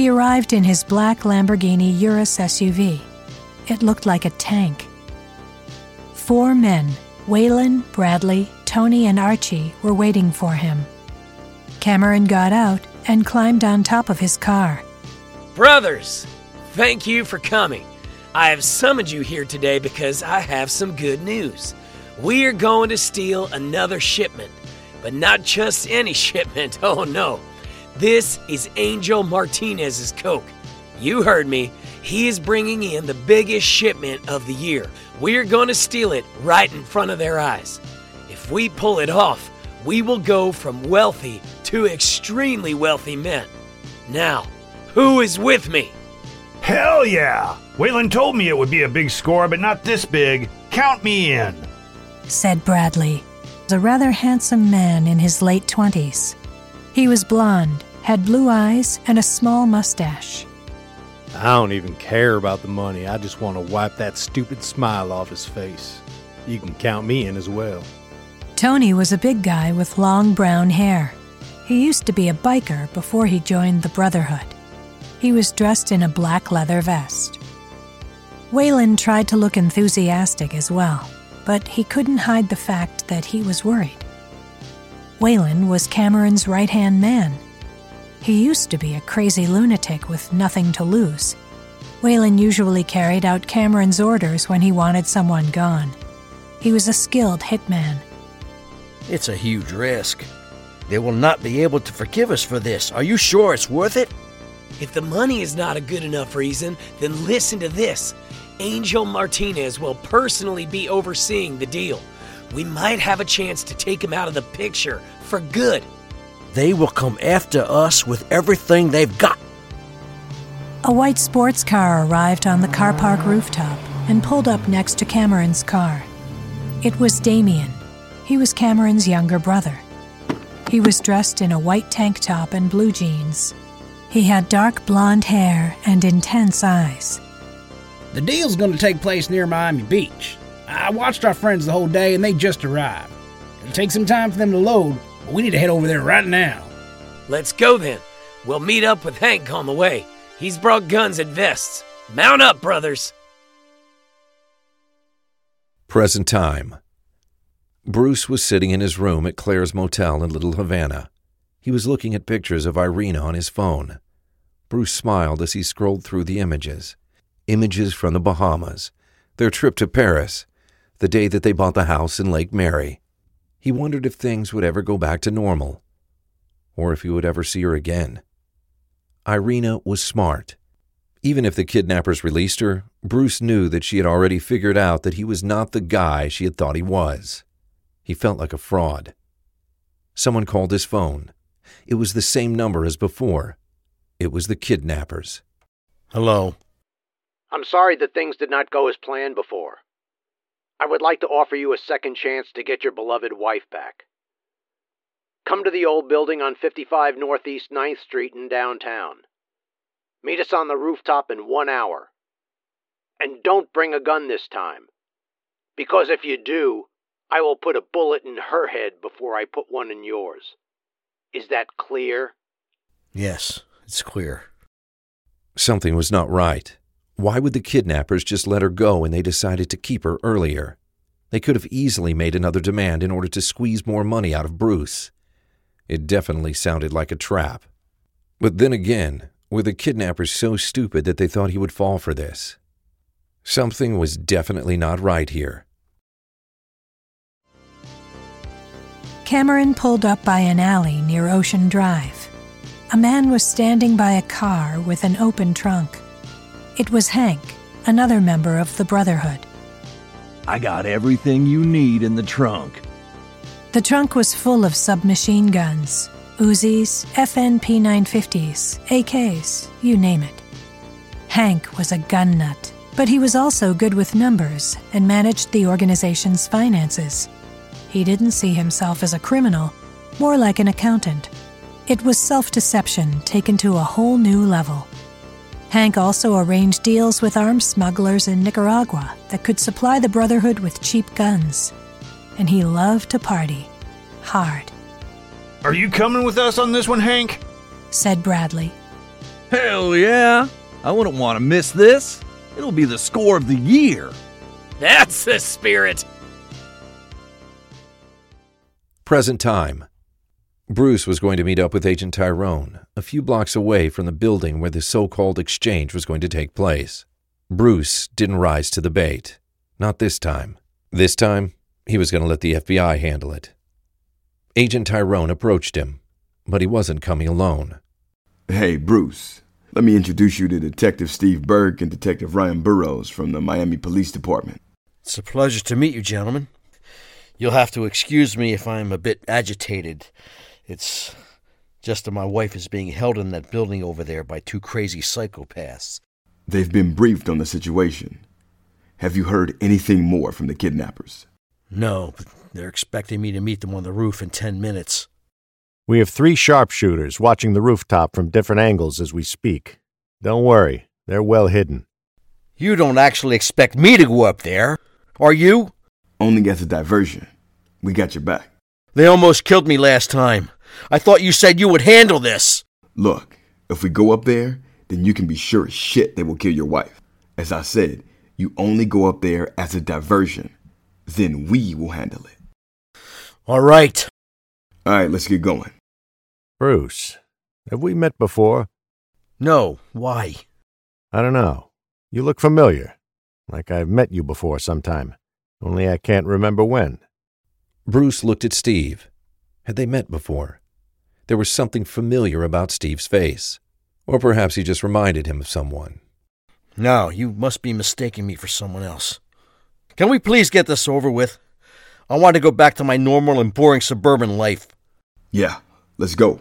S1: He arrived in his black Lamborghini Urus SUV. It looked like a tank. Four men, Waylon, Bradley, Tony, and Archie, were waiting for him. Cameron got out and climbed on top of his car.
S10: Brothers, thank you for coming. I have summoned you here today because I have some good news. We are going to steal another shipment, but not just any shipment, oh no. This is Angel Martinez's Coke. You heard me. He is bringing in the biggest shipment of the year. We're going to steal it right in front of their eyes. If we pull it off, we will go from wealthy to extremely wealthy men. Now, who is with me?
S21: Hell yeah! Waylon told me it would be a big score, but not this big. Count me in.
S1: Said Bradley, a rather handsome man in his late twenties. He was blond, had blue eyes, and a small mustache.
S22: I don't even care about the money. I just want to wipe that stupid smile off his face. You can count me in as well.
S1: Tony was a big guy with long brown hair. He used to be a biker before he joined the Brotherhood. He was dressed in a black leather vest. Waylon tried to look enthusiastic as well, but he couldn't hide the fact that he was worried. Waylon was Cameron's right hand man. He used to be a crazy lunatic with nothing to lose. Waylon usually carried out Cameron's orders when he wanted someone gone. He was a skilled hitman.
S4: It's a huge risk. They will not be able to forgive us for this. Are you sure it's worth it?
S10: If the money is not a good enough reason, then listen to this. Angel Martinez will personally be overseeing the deal. We might have a chance to take him out of the picture for good.
S4: They will come after us with everything they've got.
S1: A white sports car arrived on the car park rooftop and pulled up next to Cameron's car. It was Damien. He was Cameron's younger brother. He was dressed in a white tank top and blue jeans. He had dark blonde hair and intense eyes.
S23: The deal's going to take place near Miami Beach. I watched our friends the whole day and they just arrived. It'll take some time for them to load, but we need to head over there right now.
S10: Let's go then. We'll meet up with Hank on the way. He's brought guns and vests. Mount up, brothers.
S2: Present time. Bruce was sitting in his room at Claire's Motel in Little Havana. He was looking at pictures of Irina on his phone. Bruce smiled as he scrolled through the images. Images from the Bahamas, their trip to Paris, the day that they bought the house in Lake Mary. He wondered if things would ever go back to normal, or if he would ever see her again. Irina was smart. Even if the kidnappers released her, Bruce knew that she had already figured out that he was not the guy she had thought he was. He felt like a fraud. Someone called his phone. It was the same number as before. It was the kidnappers.
S4: Hello.
S9: I'm sorry that things did not go as planned before. I would like to offer you a second chance to get your beloved wife back. Come to the old building on 55 Northeast 9th Street in downtown. Meet us on the rooftop in one hour. And don't bring a gun this time. Because if you do, I will put a bullet in her head before I put one in yours. Is that clear?
S4: Yes, it's clear.
S2: Something was not right. Why would the kidnappers just let her go when they decided to keep her earlier? They could have easily made another demand in order to squeeze more money out of Bruce. It definitely sounded like a trap. But then again, were the kidnappers so stupid that they thought he would fall for this? Something was definitely not right here.
S1: Cameron pulled up by an alley near Ocean Drive. A man was standing by a car with an open trunk. It was Hank, another member of the Brotherhood.
S14: I got everything you need in the trunk.
S1: The trunk was full of submachine guns, Uzis, FNP 950s, AKs, you name it. Hank was a gun nut, but he was also good with numbers and managed the organization's finances. He didn't see himself as a criminal, more like an accountant. It was self deception taken to a whole new level. Hank also arranged deals with arms smugglers in Nicaragua that could supply the Brotherhood with cheap guns. And he loved to party. Hard,
S21: Are you coming with us on this one, Hank?
S1: said Bradley.
S14: Hell yeah! I wouldn't want to miss this. It'll be the score of the year.
S10: That's the spirit.
S2: Present time. Bruce was going to meet up with Agent Tyrone a few blocks away from the building where the so called exchange was going to take place. Bruce didn't rise to the bait. Not this time. This time, he was going to let the FBI handle it. Agent Tyrone approached him, but he wasn't coming alone.
S17: Hey, Bruce. Let me introduce you to Detective Steve Burke and Detective Ryan Burrows from the Miami Police Department.
S4: It's a pleasure to meet you, gentlemen. You'll have to excuse me if I'm a bit agitated. It's just that my wife is being held in that building over there by two crazy psychopaths.
S17: They've been briefed on the situation. Have you heard anything more from the kidnappers?
S4: No, but they're expecting me to meet them on the roof in ten minutes.
S12: We have three sharpshooters watching the rooftop from different angles as we speak. Don't worry, they're well hidden.
S4: You don't actually expect me to go up there, are you?
S17: Only as a diversion. We got your back.
S4: They almost killed me last time. I thought you said you would handle this.
S17: Look, if we go up there, then you can be sure as shit they will kill your wife. As I said, you only go up there as a diversion. Then we will handle it.
S4: All right.
S17: All right, let's get going.
S12: Bruce, have we met before?
S4: No, why?
S12: I don't know. You look familiar. Like I've met you before sometime. Only I can't remember when.
S2: Bruce looked at Steve. Had they met before? There was something familiar about Steve's face. Or perhaps he just reminded him of someone.
S4: No, you must be mistaking me for someone else. Can we please get this over with? I want to go back to my normal and boring suburban life.
S17: Yeah, let's go.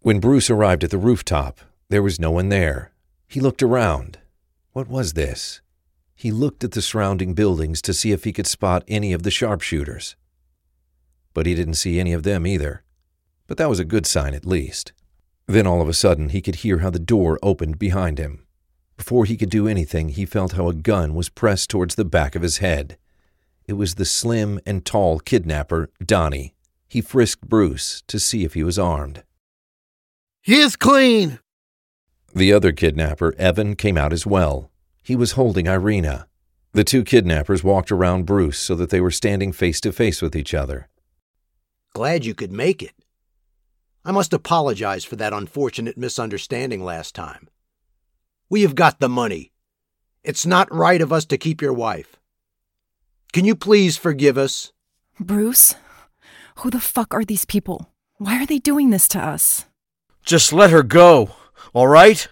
S2: When Bruce arrived at the rooftop, there was no one there. He looked around. What was this? He looked at the surrounding buildings to see if he could spot any of the sharpshooters. But he didn't see any of them either. But that was a good sign at least. Then all of a sudden he could hear how the door opened behind him. Before he could do anything, he felt how a gun was pressed towards the back of his head. It was the slim and tall kidnapper, Donnie. He frisked Bruce to see if he was armed.
S8: He is clean.
S2: The other kidnapper, Evan, came out as well. He was holding Irina. The two kidnappers walked around Bruce so that they were standing face to face with each other.
S9: Glad you could make it. I must apologize for that unfortunate misunderstanding last time. We have got the money. It's not right of us to keep your wife. Can you please forgive us?
S24: Bruce, who the fuck are these people? Why are they doing this to us?
S4: Just let her go, all right?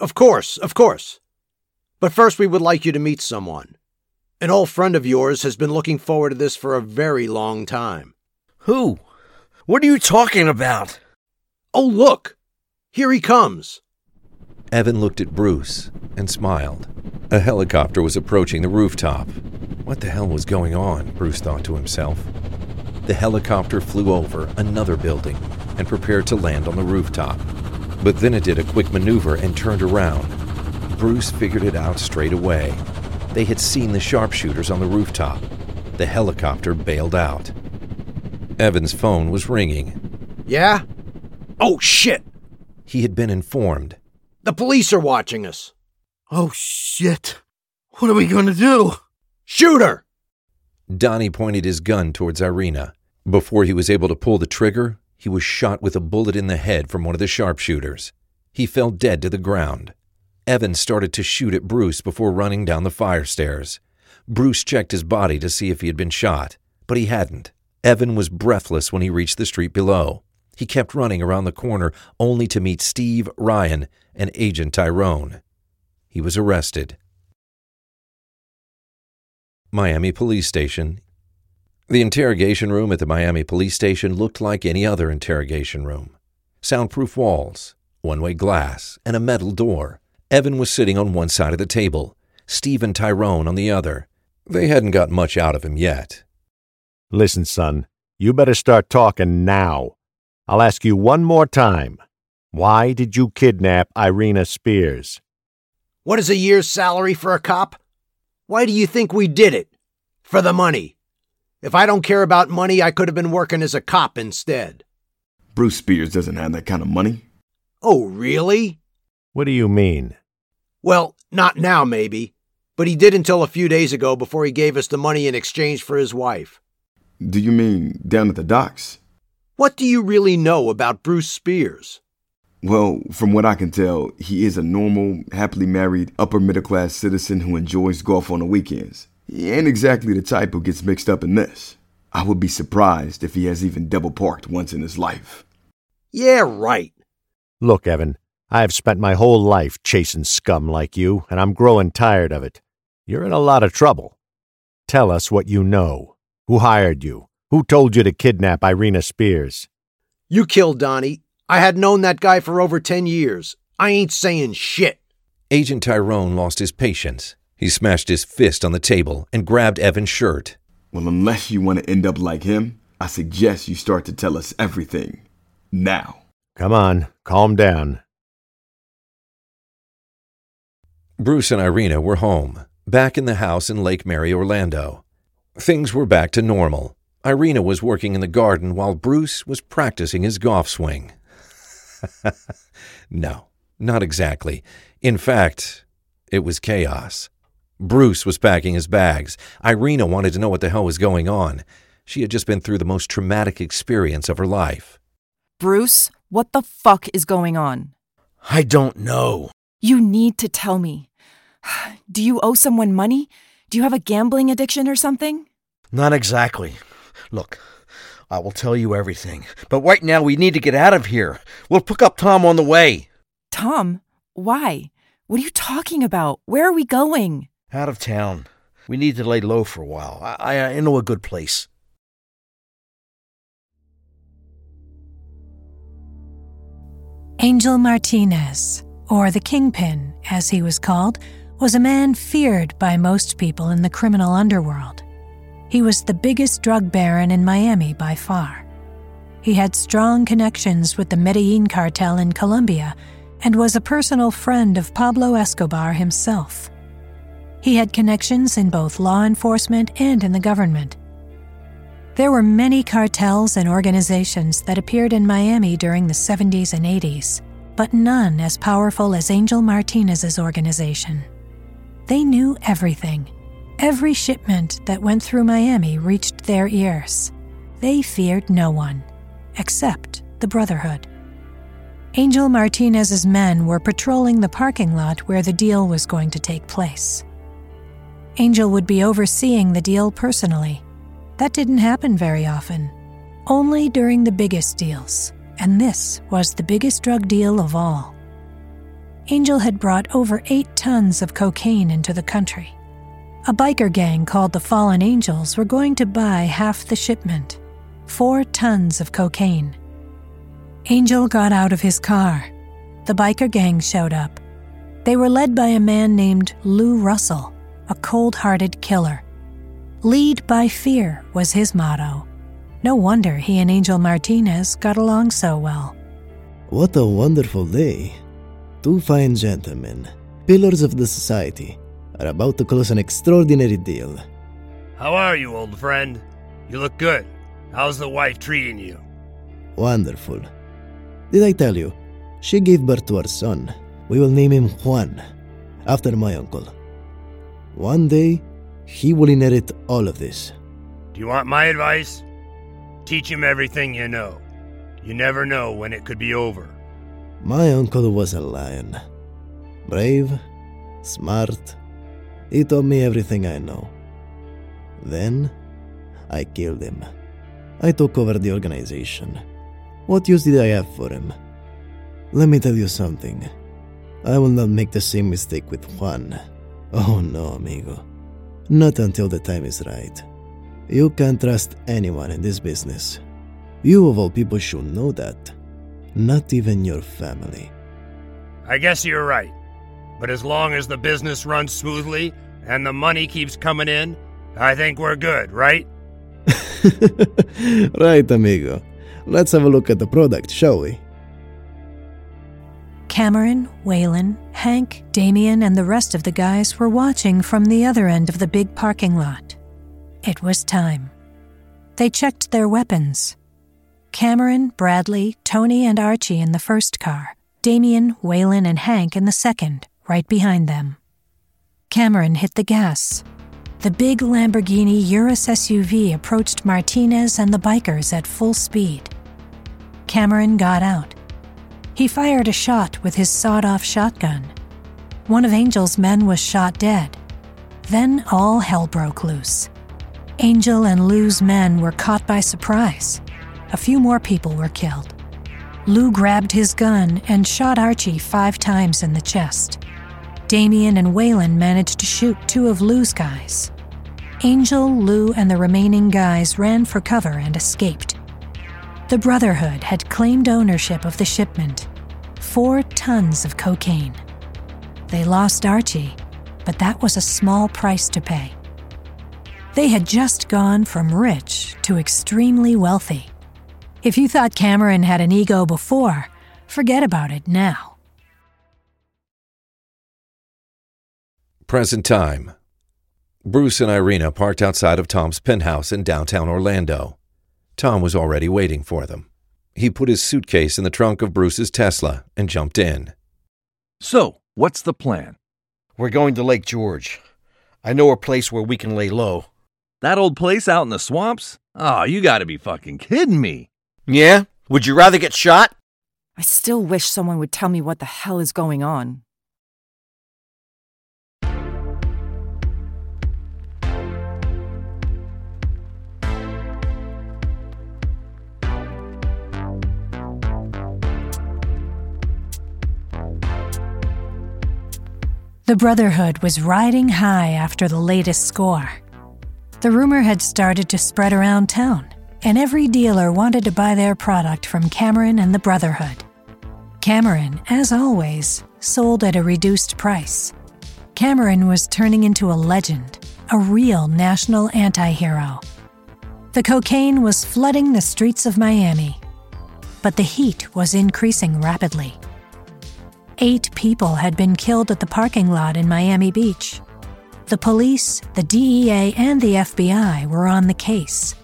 S9: Of course, of course. But first, we would like you to meet someone. An old friend of yours has been looking forward to this for a very long time.
S4: Who? What are you talking about?
S9: Oh, look! Here he comes.
S2: Evan looked at Bruce and smiled. A helicopter was approaching the rooftop. What the hell was going on? Bruce thought to himself. The helicopter flew over another building and prepared to land on the rooftop. But then it did a quick maneuver and turned around. Bruce figured it out straight away. They had seen the sharpshooters on the rooftop. The helicopter bailed out. Evan's phone was ringing.
S9: Yeah? Oh, shit!
S2: He had been informed.
S9: The police are watching us.
S25: Oh, shit. What are we going to do?
S9: Shoot her!
S2: Donnie pointed his gun towards Irina. Before he was able to pull the trigger, he was shot with a bullet in the head from one of the sharpshooters. He fell dead to the ground. Evan started to shoot at Bruce before running down the fire stairs. Bruce checked his body to see if he had been shot, but he hadn't. Evan was breathless when he reached the street below. He kept running around the corner only to meet Steve, Ryan, and Agent Tyrone. He was arrested. Miami Police Station. The interrogation room at the Miami Police Station looked like any other interrogation room. Soundproof walls, one way glass, and a metal door. Evan was sitting on one side of the table, Steve and Tyrone on the other. They hadn't got much out of him yet.
S12: Listen, son, you better start talking now. I'll ask you one more time. Why did you kidnap Irina Spears?
S9: What is a year's salary for a cop? Why do you think we did it? For the money. If I don't care about money, I could have been working as a cop instead.
S17: Bruce Spears doesn't have that kind of money.
S9: Oh, really?
S12: What do you mean?
S9: Well, not now, maybe. But he did until a few days ago before he gave us the money in exchange for his wife.
S17: Do you mean down at the docks?
S9: What do you really know about Bruce Spears?
S17: Well, from what I can tell, he is a normal, happily married, upper middle class citizen who enjoys golf on the weekends. He ain't exactly the type who gets mixed up in this. I would be surprised if he has even double parked once in his life.
S9: Yeah, right.
S12: Look, Evan, I have spent my whole life chasing scum like you, and I'm growing tired of it. You're in a lot of trouble. Tell us what you know. Who hired you? Who told you to kidnap Irina Spears?
S9: You killed Donnie. I had known that guy for over 10 years. I ain't saying shit.
S2: Agent Tyrone lost his patience. He smashed his fist on the table and grabbed Evan's shirt.
S17: Well, unless you want to end up like him, I suggest you start to tell us everything. Now.
S12: Come on, calm down.
S2: Bruce and Irina were home, back in the house in Lake Mary, Orlando. Things were back to normal. Irina was working in the garden while Bruce was practicing his golf swing. no, not exactly. In fact, it was chaos. Bruce was packing his bags. Irina wanted to know what the hell was going on. She had just been through the most traumatic experience of her life.
S24: Bruce, what the fuck is going on?
S4: I don't know.
S24: You need to tell me. Do you owe someone money? Do you have a gambling addiction or something?
S4: Not exactly. Look, I will tell you everything. But right now, we need to get out of here. We'll pick up Tom on the way.
S24: Tom? Why? What are you talking about? Where are we going?
S4: Out of town. We need to lay low for a while. I, I, uh, I know a good place.
S1: Angel Martinez, or the Kingpin, as he was called, was a man feared by most people in the criminal underworld. He was the biggest drug baron in Miami by far. He had strong connections with the Medellin cartel in Colombia and was a personal friend of Pablo Escobar himself. He had connections in both law enforcement and in the government. There were many cartels and organizations that appeared in Miami during the 70s and 80s, but none as powerful as Angel Martinez's organization. They knew everything. Every shipment that went through Miami reached their ears. They feared no one, except the Brotherhood. Angel Martinez's men were patrolling the parking lot where the deal was going to take place. Angel would be overseeing the deal personally. That didn't happen very often, only during the biggest deals, and this was the biggest drug deal of all. Angel had brought over eight tons of cocaine into the country. A biker gang called the Fallen Angels were going to buy half the shipment four tons of cocaine. Angel got out of his car. The biker gang showed up. They were led by a man named Lou Russell, a cold hearted killer. Lead by fear was his motto. No wonder he and Angel Martinez got along so well.
S26: What a wonderful day. Two fine gentlemen, pillars of the society, are about to close an extraordinary deal.
S27: How are you, old friend? You look good. How's the wife treating you?
S26: Wonderful. Did I tell you? She gave birth to our son. We will name him Juan, after my uncle. One day, he will inherit all of this.
S27: Do you want my advice? Teach him everything you know. You never know when it could be over.
S26: My uncle was a lion. Brave, smart. He taught me everything I know. Then, I killed him. I took over the organization. What use did I have for him? Let me tell you something. I will not make the same mistake with Juan. Oh no, amigo. Not until the time is right. You can't trust anyone in this business. You of all people should know that. Not even your family.
S27: I guess you're right. But as long as the business runs smoothly and the money keeps coming in, I think we're good, right?
S26: right, amigo. Let's have a look at the product, shall we?
S1: Cameron, Waylon, Hank, Damien, and the rest of the guys were watching from the other end of the big parking lot. It was time. They checked their weapons. Cameron, Bradley, Tony, and Archie in the first car, Damien, Waylon, and Hank in the second, right behind them. Cameron hit the gas. The big Lamborghini Urus SUV approached Martinez and the bikers at full speed. Cameron got out. He fired a shot with his sawed off shotgun. One of Angel's men was shot dead. Then all hell broke loose. Angel and Lou's men were caught by surprise. A few more people were killed. Lou grabbed his gun and shot Archie five times in the chest. Damien and Waylon managed to shoot two of Lou's guys. Angel, Lou, and the remaining guys ran for cover and escaped. The Brotherhood had claimed ownership of the shipment four tons of cocaine. They lost Archie, but that was a small price to pay. They had just gone from rich to extremely wealthy. If you thought Cameron had an ego before, forget about it now.
S2: Present time. Bruce and Irina parked outside of Tom's penthouse in downtown Orlando. Tom was already waiting for them. He put his suitcase in the trunk of Bruce's Tesla and jumped in.
S14: So, what's the plan?
S4: We're going to Lake George. I know a place where we can lay low.
S14: That old place out in the swamps? Oh, you gotta be fucking kidding me.
S4: Yeah? Would you rather get shot?
S24: I still wish someone would tell me what the hell is going on.
S1: The Brotherhood was riding high after the latest score. The rumor had started to spread around town, and every dealer wanted to buy their product from Cameron and the Brotherhood. Cameron, as always, sold at a reduced price. Cameron was turning into a legend, a real national anti hero. The cocaine was flooding the streets of Miami, but the heat was increasing rapidly. Eight people had been killed at the parking lot in Miami Beach. The police, the DEA, and the FBI were on the case.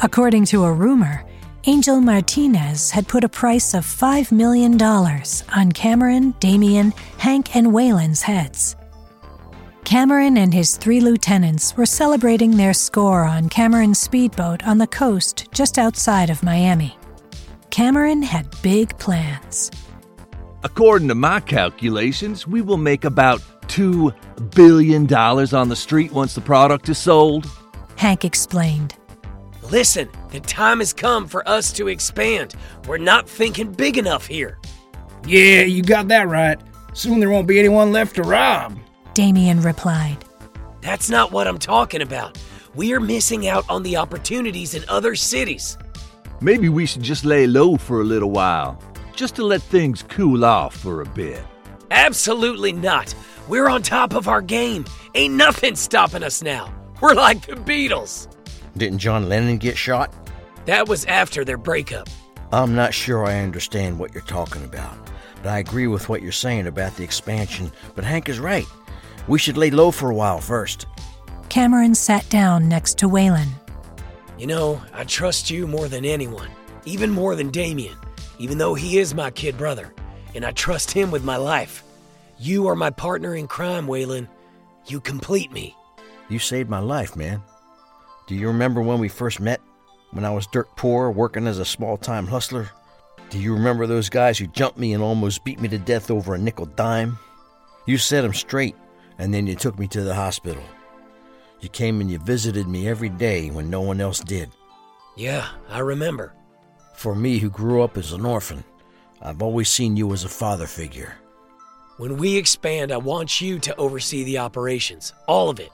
S1: According to a rumor, Angel Martinez had put a price of $5 million on Cameron, Damien, Hank, and Waylon's heads. Cameron and his three lieutenants were celebrating their score on Cameron's speedboat on the coast just outside of Miami. Cameron had big plans.
S14: According to my calculations, we will make about $2 billion on the street once the product is sold.
S1: Hank explained.
S10: Listen, the time has come for us to expand. We're not thinking big enough here.
S23: Yeah, you got that right. Soon there won't be anyone left to rob.
S1: Damien replied.
S10: That's not what I'm talking about. We are missing out on the opportunities in other cities.
S14: Maybe we should just lay low for a little while, just to let things cool off for a bit.
S10: Absolutely not. We're on top of our game. Ain't nothing stopping us now. We're like the Beatles.
S4: Didn't John Lennon get shot?
S10: That was after their breakup.
S4: I'm not sure I understand what you're talking about, but I agree with what you're saying about the expansion. But Hank is right. We should lay low for a while first.
S1: Cameron sat down next to Waylon.
S10: You know, I trust you more than anyone, even more than Damien, even though he is my kid brother, and I trust him with my life. You are my partner in crime, Waylon. You complete me.
S4: You saved my life, man. Do you remember when we first met? When I was dirt poor, working as a small time hustler? Do you remember those guys who jumped me and almost beat me to death over a nickel dime? You set 'em straight, and then you took me to the hospital. You came and you visited me every day when no one else did.
S10: Yeah, I remember.
S4: For me, who grew up as an orphan, I've always seen you as a father figure.
S10: When we expand, I want you to oversee the operations, all of it.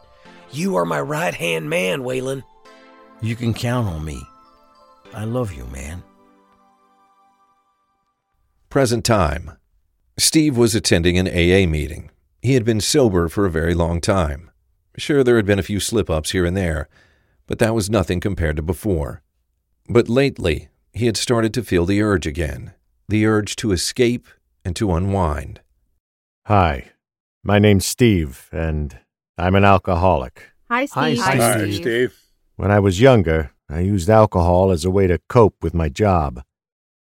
S10: You are my right hand man, Waylon.
S4: You can count on me. I love you, man.
S2: Present time. Steve was attending an AA meeting. He had been sober for a very long time. Sure, there had been a few slip ups here and there, but that was nothing compared to before. But lately, he had started to feel the urge again the urge to escape and to unwind.
S12: Hi, my name's Steve, and I'm an alcoholic.
S28: Hi, Steve.
S20: Hi, Steve. Steve.
S12: When I was younger, I used alcohol as a way to cope with my job.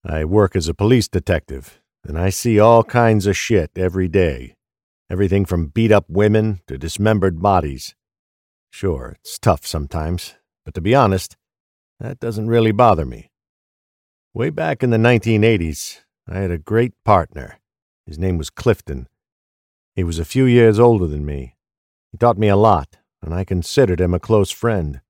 S12: I work as a police detective, and I see all kinds of shit every day. Everything from beat up women to dismembered bodies. Sure, it's tough sometimes, but to be honest, that doesn't really bother me. Way back in the 1980s, I had a great partner. His name was Clifton. He was a few years older than me. He taught me a lot, and I considered him a close friend.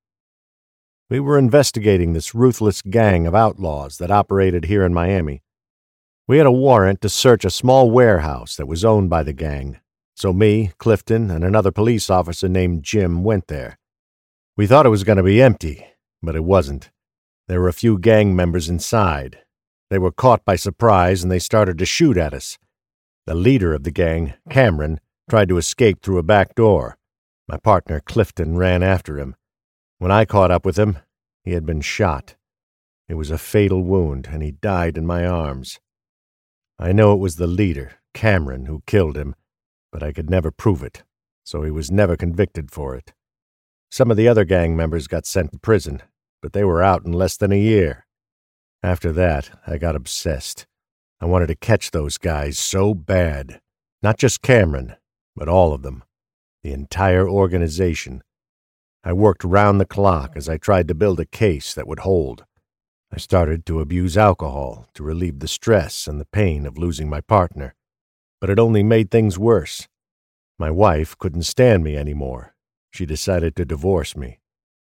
S12: We were investigating this ruthless gang of outlaws that operated here in Miami. We had a warrant to search a small warehouse that was owned by the gang, so me, Clifton, and another police officer named Jim went there. We thought it was going to be empty, but it wasn't. There were a few gang members inside. They were caught by surprise and they started to shoot at us. The leader of the gang, Cameron, tried to escape through a back door. My partner, Clifton, ran after him. When I caught up with him, he had been shot. It was a fatal wound, and he died in my arms. I know it was the leader, Cameron, who killed him, but I could never prove it, so he was never convicted for it. Some of the other gang members got sent to prison, but they were out in less than a year. After that, I got obsessed. I wanted to catch those guys so bad. Not just Cameron, but all of them. The entire organization. I worked round the clock as I tried to build a case that would hold. I started to abuse alcohol to relieve the stress and the pain of losing my partner, but it only made things worse. My wife couldn't stand me anymore. She decided to divorce me.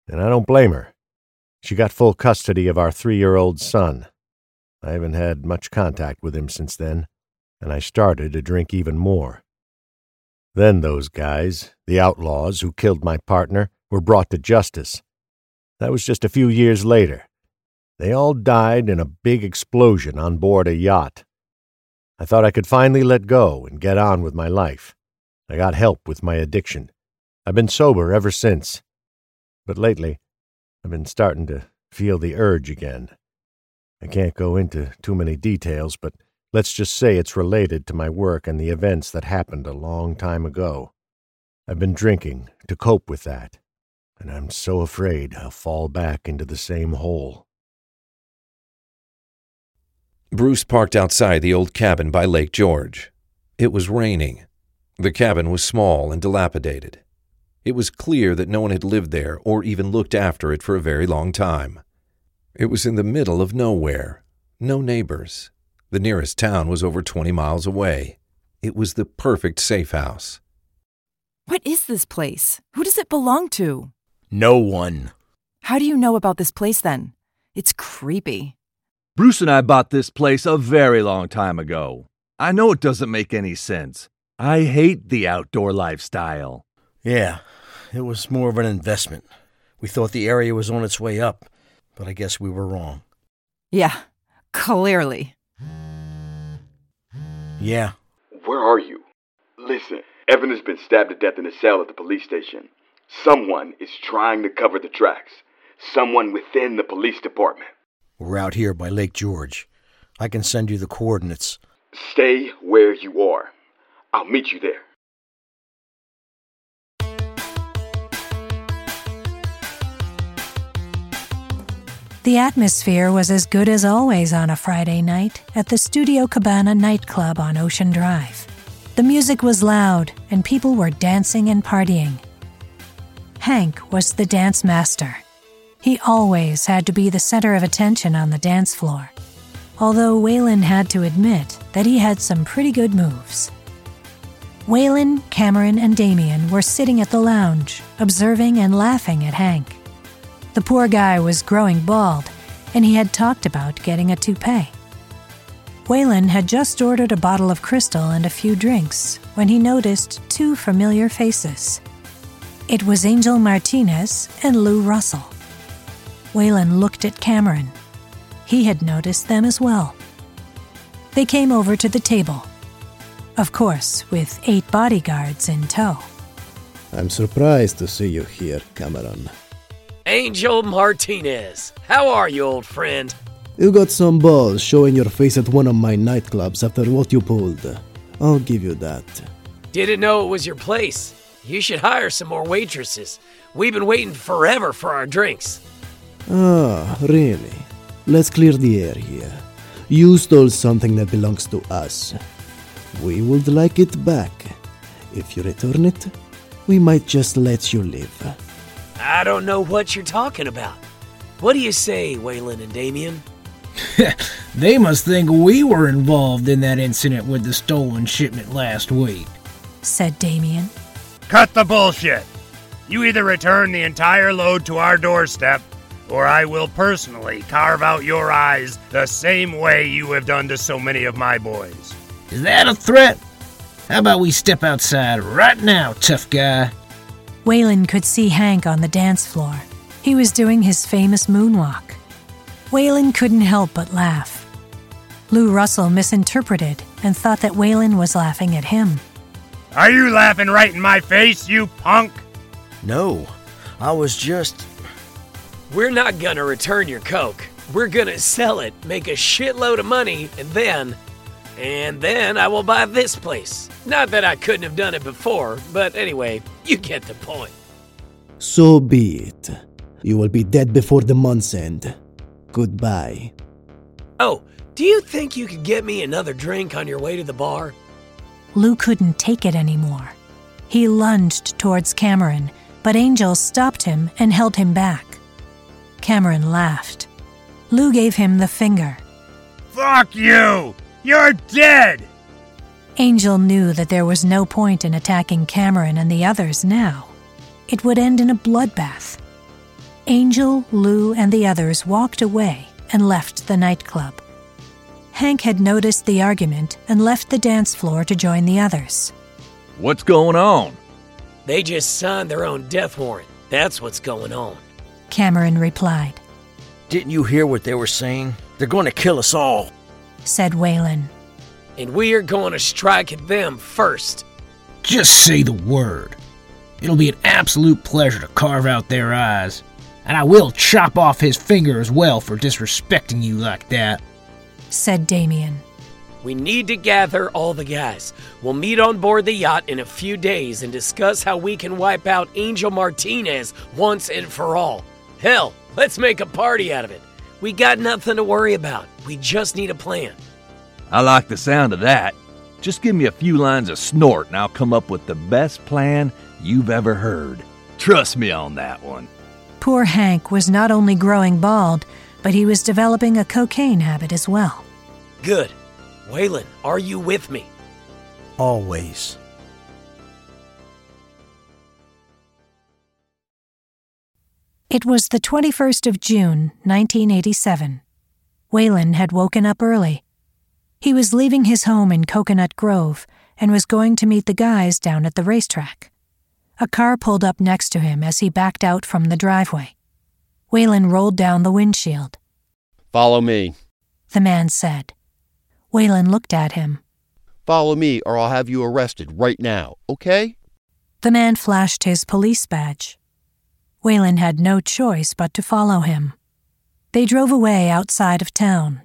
S12: And I don't blame her. She got full custody of our three year old son. I haven't had much contact with him since then, and I started to drink even more. Then those guys, the outlaws who killed my partner, were brought to justice. That was just a few years later. They all died in a big explosion on board a yacht. I thought I could finally let go and get on with my life. I got help with my addiction. I've been sober ever since. But lately, I've been starting to feel the urge again. I can't go into too many details, but let's just say it's related to my work and the events that happened a long time ago. I've been drinking to cope with that, and I'm so afraid I'll fall back into the same hole.
S2: Bruce parked outside the old cabin by Lake George. It was raining. The cabin was small and dilapidated. It was clear that no one had lived there or even looked after it for a very long time. It was in the middle of nowhere. No neighbors. The nearest town was over 20 miles away. It was the perfect safe house.
S24: What is this place? Who does it belong to?
S4: No one.
S24: How do you know about this place then? It's creepy.
S14: Bruce and I bought this place a very long time ago. I know it doesn't make any sense. I hate the outdoor lifestyle.
S4: Yeah, it was more of an investment. We thought the area was on its way up, but I guess we were wrong.
S24: Yeah, clearly.
S4: Yeah.
S17: Where are you? Listen, Evan has been stabbed to death in a cell at the police station. Someone is trying to cover the tracks. Someone within the police department.
S4: We're out here by Lake George. I can send you the coordinates.
S17: Stay where you are. I'll meet you there.
S1: The atmosphere was as good as always on a Friday night at the Studio Cabana nightclub on Ocean Drive. The music was loud and people were dancing and partying. Hank was the dance master. He always had to be the center of attention on the dance floor, although Waylon had to admit that he had some pretty good moves. Waylon, Cameron, and Damien were sitting at the lounge, observing and laughing at Hank. The poor guy was growing bald, and he had talked about getting a toupee. Waylon had just ordered a bottle of Cristal and a few drinks when he noticed two familiar faces. It was Angel Martinez and Lou Russell. Waylon looked at Cameron. He had noticed them as well. They came over to the table. Of course, with eight bodyguards in tow.
S26: I'm surprised to see you here, Cameron.
S10: Angel Martinez. How are you, old friend?
S26: You got some balls showing your face at one of my nightclubs after what you pulled. I'll give you that.
S10: Didn't know it was your place. You should hire some more waitresses. We've been waiting forever for our drinks.
S26: Ah, really? Let's clear the air here. You stole something that belongs to us. We would like it back. If you return it, we might just let you live.
S10: I don't know what you're talking about. What do you say, Waylon and Damien?
S23: they must think we were involved in that incident with the stolen shipment last week,
S1: said Damien.
S27: Cut the bullshit. You either return the entire load to our doorstep, or I will personally carve out your eyes the same way you have done to so many of my boys.
S23: Is that a threat? How about we step outside right now, tough guy?
S1: Waylon could see Hank on the dance floor. He was doing his famous moonwalk. Waylon couldn't help but laugh. Lou Russell misinterpreted and thought that Waylon was laughing at him.
S27: Are you laughing right in my face, you punk?
S4: No, I was just.
S10: We're not gonna return your Coke. We're gonna sell it, make a shitload of money, and then. And then I will buy this place. Not that I couldn't have done it before, but anyway, you get the point.
S26: So be it. You will be dead before the month's end. Goodbye.
S10: Oh, do you think you could get me another drink on your way to the bar?
S1: Lou couldn't take it anymore. He lunged towards Cameron, but Angel stopped him and held him back. Cameron laughed. Lou gave him the finger.
S27: Fuck you! You're dead!
S1: Angel knew that there was no point in attacking Cameron and the others now. It would end in a bloodbath. Angel, Lou, and the others walked away and left the nightclub. Hank had noticed the argument and left the dance floor to join the others.
S14: What's going on?
S10: They just signed their own death warrant. That's what's going on.
S1: Cameron replied.
S4: Didn't you hear what they were saying? They're going to kill us all,
S1: said Waylon.
S10: And we are going to strike at them first.
S23: Just say the word. It'll be an absolute pleasure to carve out their eyes. And I will chop off his finger as well for disrespecting you like that,
S1: said Damien.
S10: We need to gather all the guys. We'll meet on board the yacht in a few days and discuss how we can wipe out Angel Martinez once and for all. Hell, let's make a party out of it. We got nothing to worry about. We just need a plan.
S14: I like the sound of that. Just give me a few lines of snort and I'll come up with the best plan you've ever heard. Trust me on that one.
S1: Poor Hank was not only growing bald, but he was developing a cocaine habit as well.
S10: Good. Waylon, are you with me?
S29: Always.
S1: It was the 21st of June, 1987. Waylon had woken up early. He was leaving his home in Coconut Grove and was going to meet the guys down at the racetrack. A car pulled up next to him as he backed out from the driveway. Waylon rolled down the windshield.
S18: Follow me.
S1: The man said. Waylon looked at him.
S18: Follow me, or I'll have you arrested right now, okay?
S1: The man flashed his police badge. Waylon had no choice but to follow him. They drove away outside of town.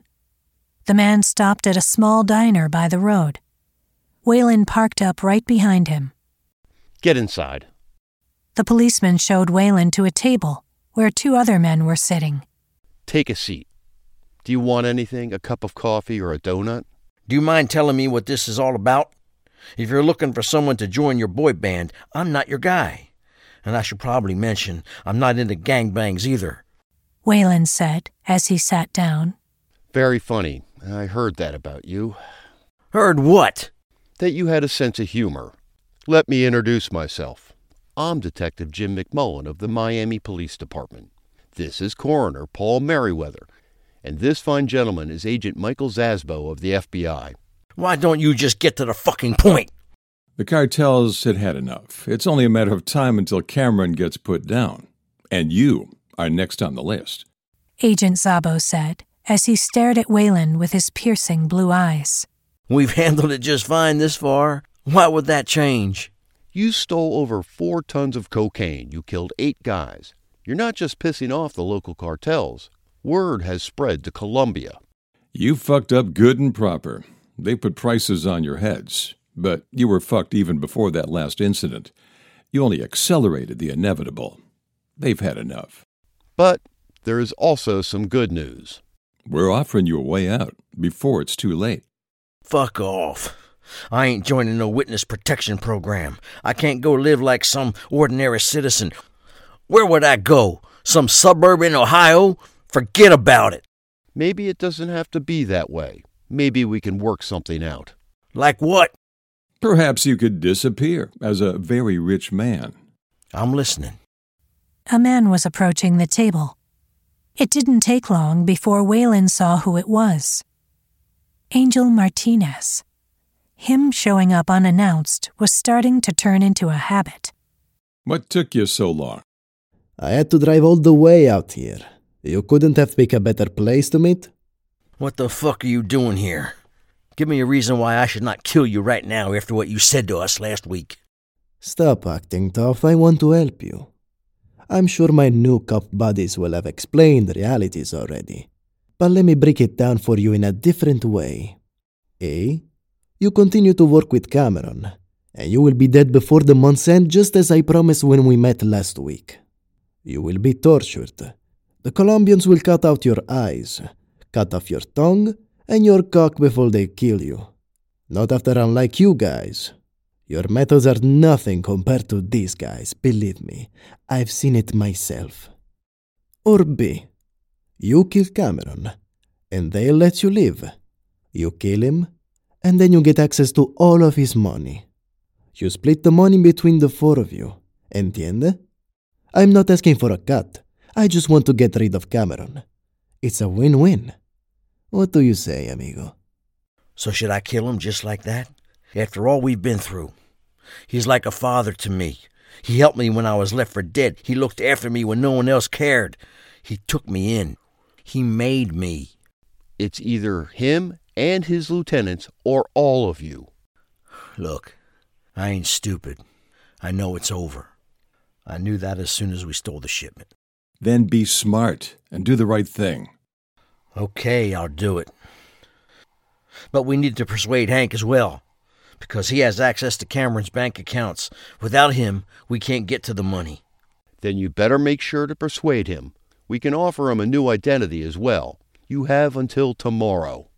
S1: The man stopped at a small diner by the road. Waylon parked up right behind him.
S18: Get inside.
S1: The policeman showed Waylon to a table where two other men were sitting.
S18: Take a seat. Do you want anything? A cup of coffee or a donut?
S4: Do you mind telling me what this is all about? If you're looking for someone to join your boy band, I'm not your guy. And I should probably mention, I'm not into gangbangs either.
S1: Waylon said as he sat down.
S18: Very funny. I heard that about you.
S4: Heard what?
S18: That you had a sense of humor. Let me introduce myself. I'm Detective Jim McMullen of the Miami Police Department. This is Coroner Paul Merriweather, and this fine gentleman is Agent Michael Szabo of the FBI.
S4: Why don't you just get to the fucking point?
S19: The cartels had had enough. It's only a matter of time until Cameron gets put down. And you are next on the list.
S1: Agent Zabo said as he stared at Waylon with his piercing blue eyes.
S4: We've handled it just fine this far. Why would that change?
S18: You stole over four tons of cocaine. You killed eight guys. You're not just pissing off the local cartels. Word has spread to Colombia.
S19: You fucked up good and proper. They put prices on your heads. But you were fucked even before that last incident. You only accelerated the inevitable. They've had enough.
S18: But there is also some good news.
S19: We're offering you a way out before it's too late.
S4: Fuck off. I ain't joining no witness protection program. I can't go live like some ordinary citizen. Where would I go? Some suburb in Ohio? Forget about it.
S18: Maybe it doesn't have to be that way. Maybe we can work something out.
S4: Like what?
S19: Perhaps you could disappear as a very rich man.
S4: I'm listening.
S1: A man was approaching the table. It didn't take long before Waylon saw who it was. Angel Martinez. Him showing up unannounced was starting to turn into a habit.
S19: What took you so long?
S26: I had to drive all the way out here. You couldn't have picked a better place to meet?
S4: What the fuck are you doing here? Give me a reason why I should not kill you right now after what you said to us last week.
S26: Stop acting tough. I want to help you. I'm sure my new cop buddies will have explained the realities already. But let me break it down for you in a different way. A. You continue to work with Cameron, and you will be dead before the month's end, just as I promised when we met last week. You will be tortured. The Colombians will cut out your eyes, cut off your tongue, and your cock before they kill you. Not after unlike you guys. Your methods are nothing compared to these guys, believe me. I've seen it myself. Or B. You kill Cameron, and they'll let you live. You kill him, and then you get access to all of his money. You split the money between the four of you. Entiende? I'm not asking for a cut. I just want to get rid of Cameron. It's a win win. What do you say, amigo?
S4: So should I kill him just like that? After all we've been through. He's like a father to me. He helped me when I was left for dead. He looked after me when no one else cared. He took me in. He made me.
S18: It's either him and his lieutenants or all of you.
S4: Look, I ain't stupid. I know it's over. I knew that as soon as we stole the shipment.
S19: Then be smart and do the right thing.
S4: Okay, I'll do it. But we need to persuade Hank as well, because he has access to Cameron's bank accounts. Without him, we can't get to the money.
S18: Then you better make sure to persuade him. We can offer him a new identity as well. You have until tomorrow.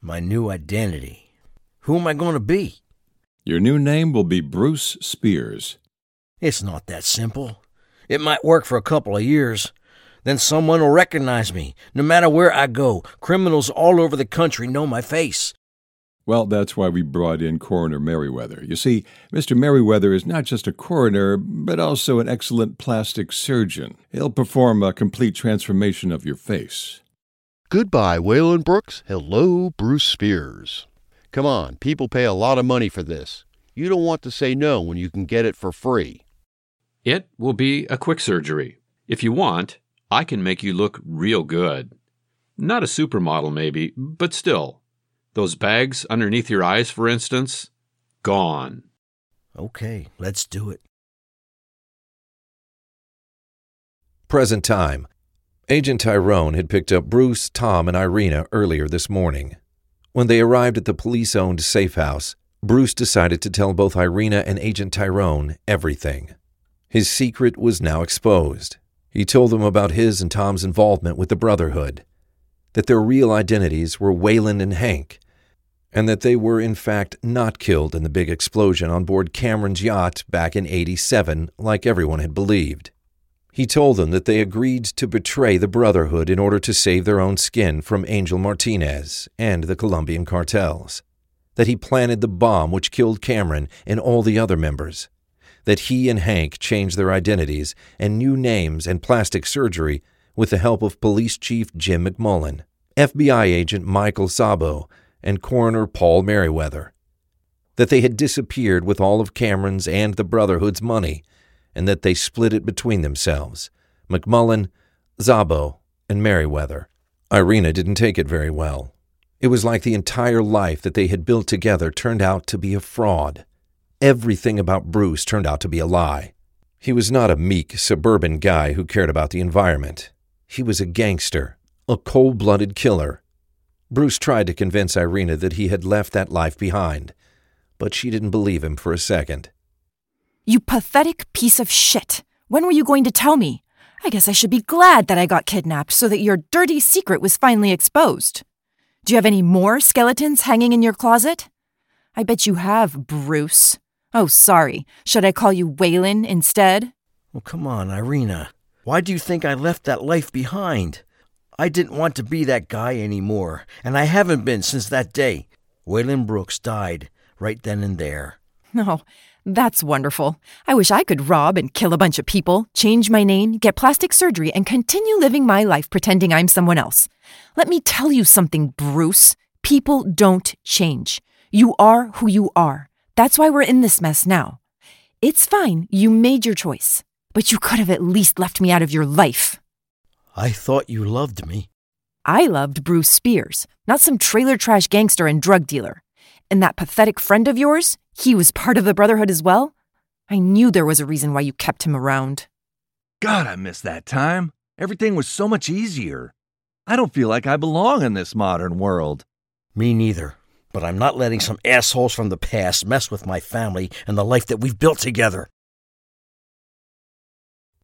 S4: My new identity? Who am I going to be?
S19: Your new name will be Bruce Spears.
S4: It's not that simple. It might work for a couple of years, Then someone will recognize me. No matter where I go, criminals all over the country know my face.
S19: Well, that's why we brought in Coroner Merriweather. You see, Mr. Merriweather is not just a coroner, but also an excellent plastic surgeon. He'll perform a complete transformation of your face.
S18: Goodbye, Waylon Brooks. Hello, Bruce Spears. Come on, people pay a lot of money for this. You don't want to say no when you can get it for free.
S28: It will be a quick surgery. If you want, I can make you look real good. Not a supermodel, maybe, but still. Those bags underneath your eyes, for instance, gone.
S4: Okay, let's do it.
S2: Present time. Agent Tyrone had picked up Bruce, Tom, and Irina earlier this morning. When they arrived at the police owned safe house, Bruce decided to tell both Irina and Agent Tyrone everything. His secret was now exposed. He told them about his and Tom's involvement with the Brotherhood, that their real identities were Waylon and Hank, and that they were in fact not killed in the big explosion on board Cameron's yacht back in 87 like everyone had believed. He told them that they agreed to betray the Brotherhood in order to save their own skin from Angel Martinez and the Colombian cartels, that he planted the bomb which killed Cameron and all the other members, that he and Hank changed their identities and new names and plastic surgery with the help of Police Chief Jim McMullen, FBI agent Michael Szabo, and Coroner Paul Merriweather, that they had disappeared with all of Cameron's and the Brotherhood's money and that they split it between themselves McMullen, Zabo, and Merriweather. Irina didn't take it very well. It was like the entire life that they had built together turned out to be a fraud. Everything about Bruce turned out to be a lie. He was not a meek, suburban guy who cared about the environment. He was a gangster, a cold blooded killer. Bruce tried to convince Irina that he had left that life behind, but she didn't believe him for a second.
S24: You pathetic piece of shit. When were you going to tell me? I guess I should be glad that I got kidnapped so that your dirty secret was finally exposed. Do you have any more skeletons hanging in your closet? I bet you have, Bruce. Oh, sorry. Should I call you Waylon instead?
S4: Well, come on, Irina. Why do you think I left that life behind? I didn't want to be that guy anymore, and I haven't been since that day. Waylon Brooks died right then and there.
S24: No, that's wonderful. I wish I could rob and kill a bunch of people, change my name, get plastic surgery, and continue living my life pretending I'm someone else. Let me tell you something, Bruce. People don't change. You are who you are. That's why we're in this mess now. It's fine. You made your choice. But you could have at least left me out of your life.
S4: I thought you loved me.
S24: I loved Bruce Spears, not some trailer trash gangster and drug dealer. And that pathetic friend of yours, he was part of the Brotherhood as well? I knew there was a reason why you kept him around.
S14: God, I miss that time. Everything was so much easier. I don't feel like I belong in this modern world.
S4: Me neither. But I'm not letting some assholes from the past mess with my family and the life that we've built together.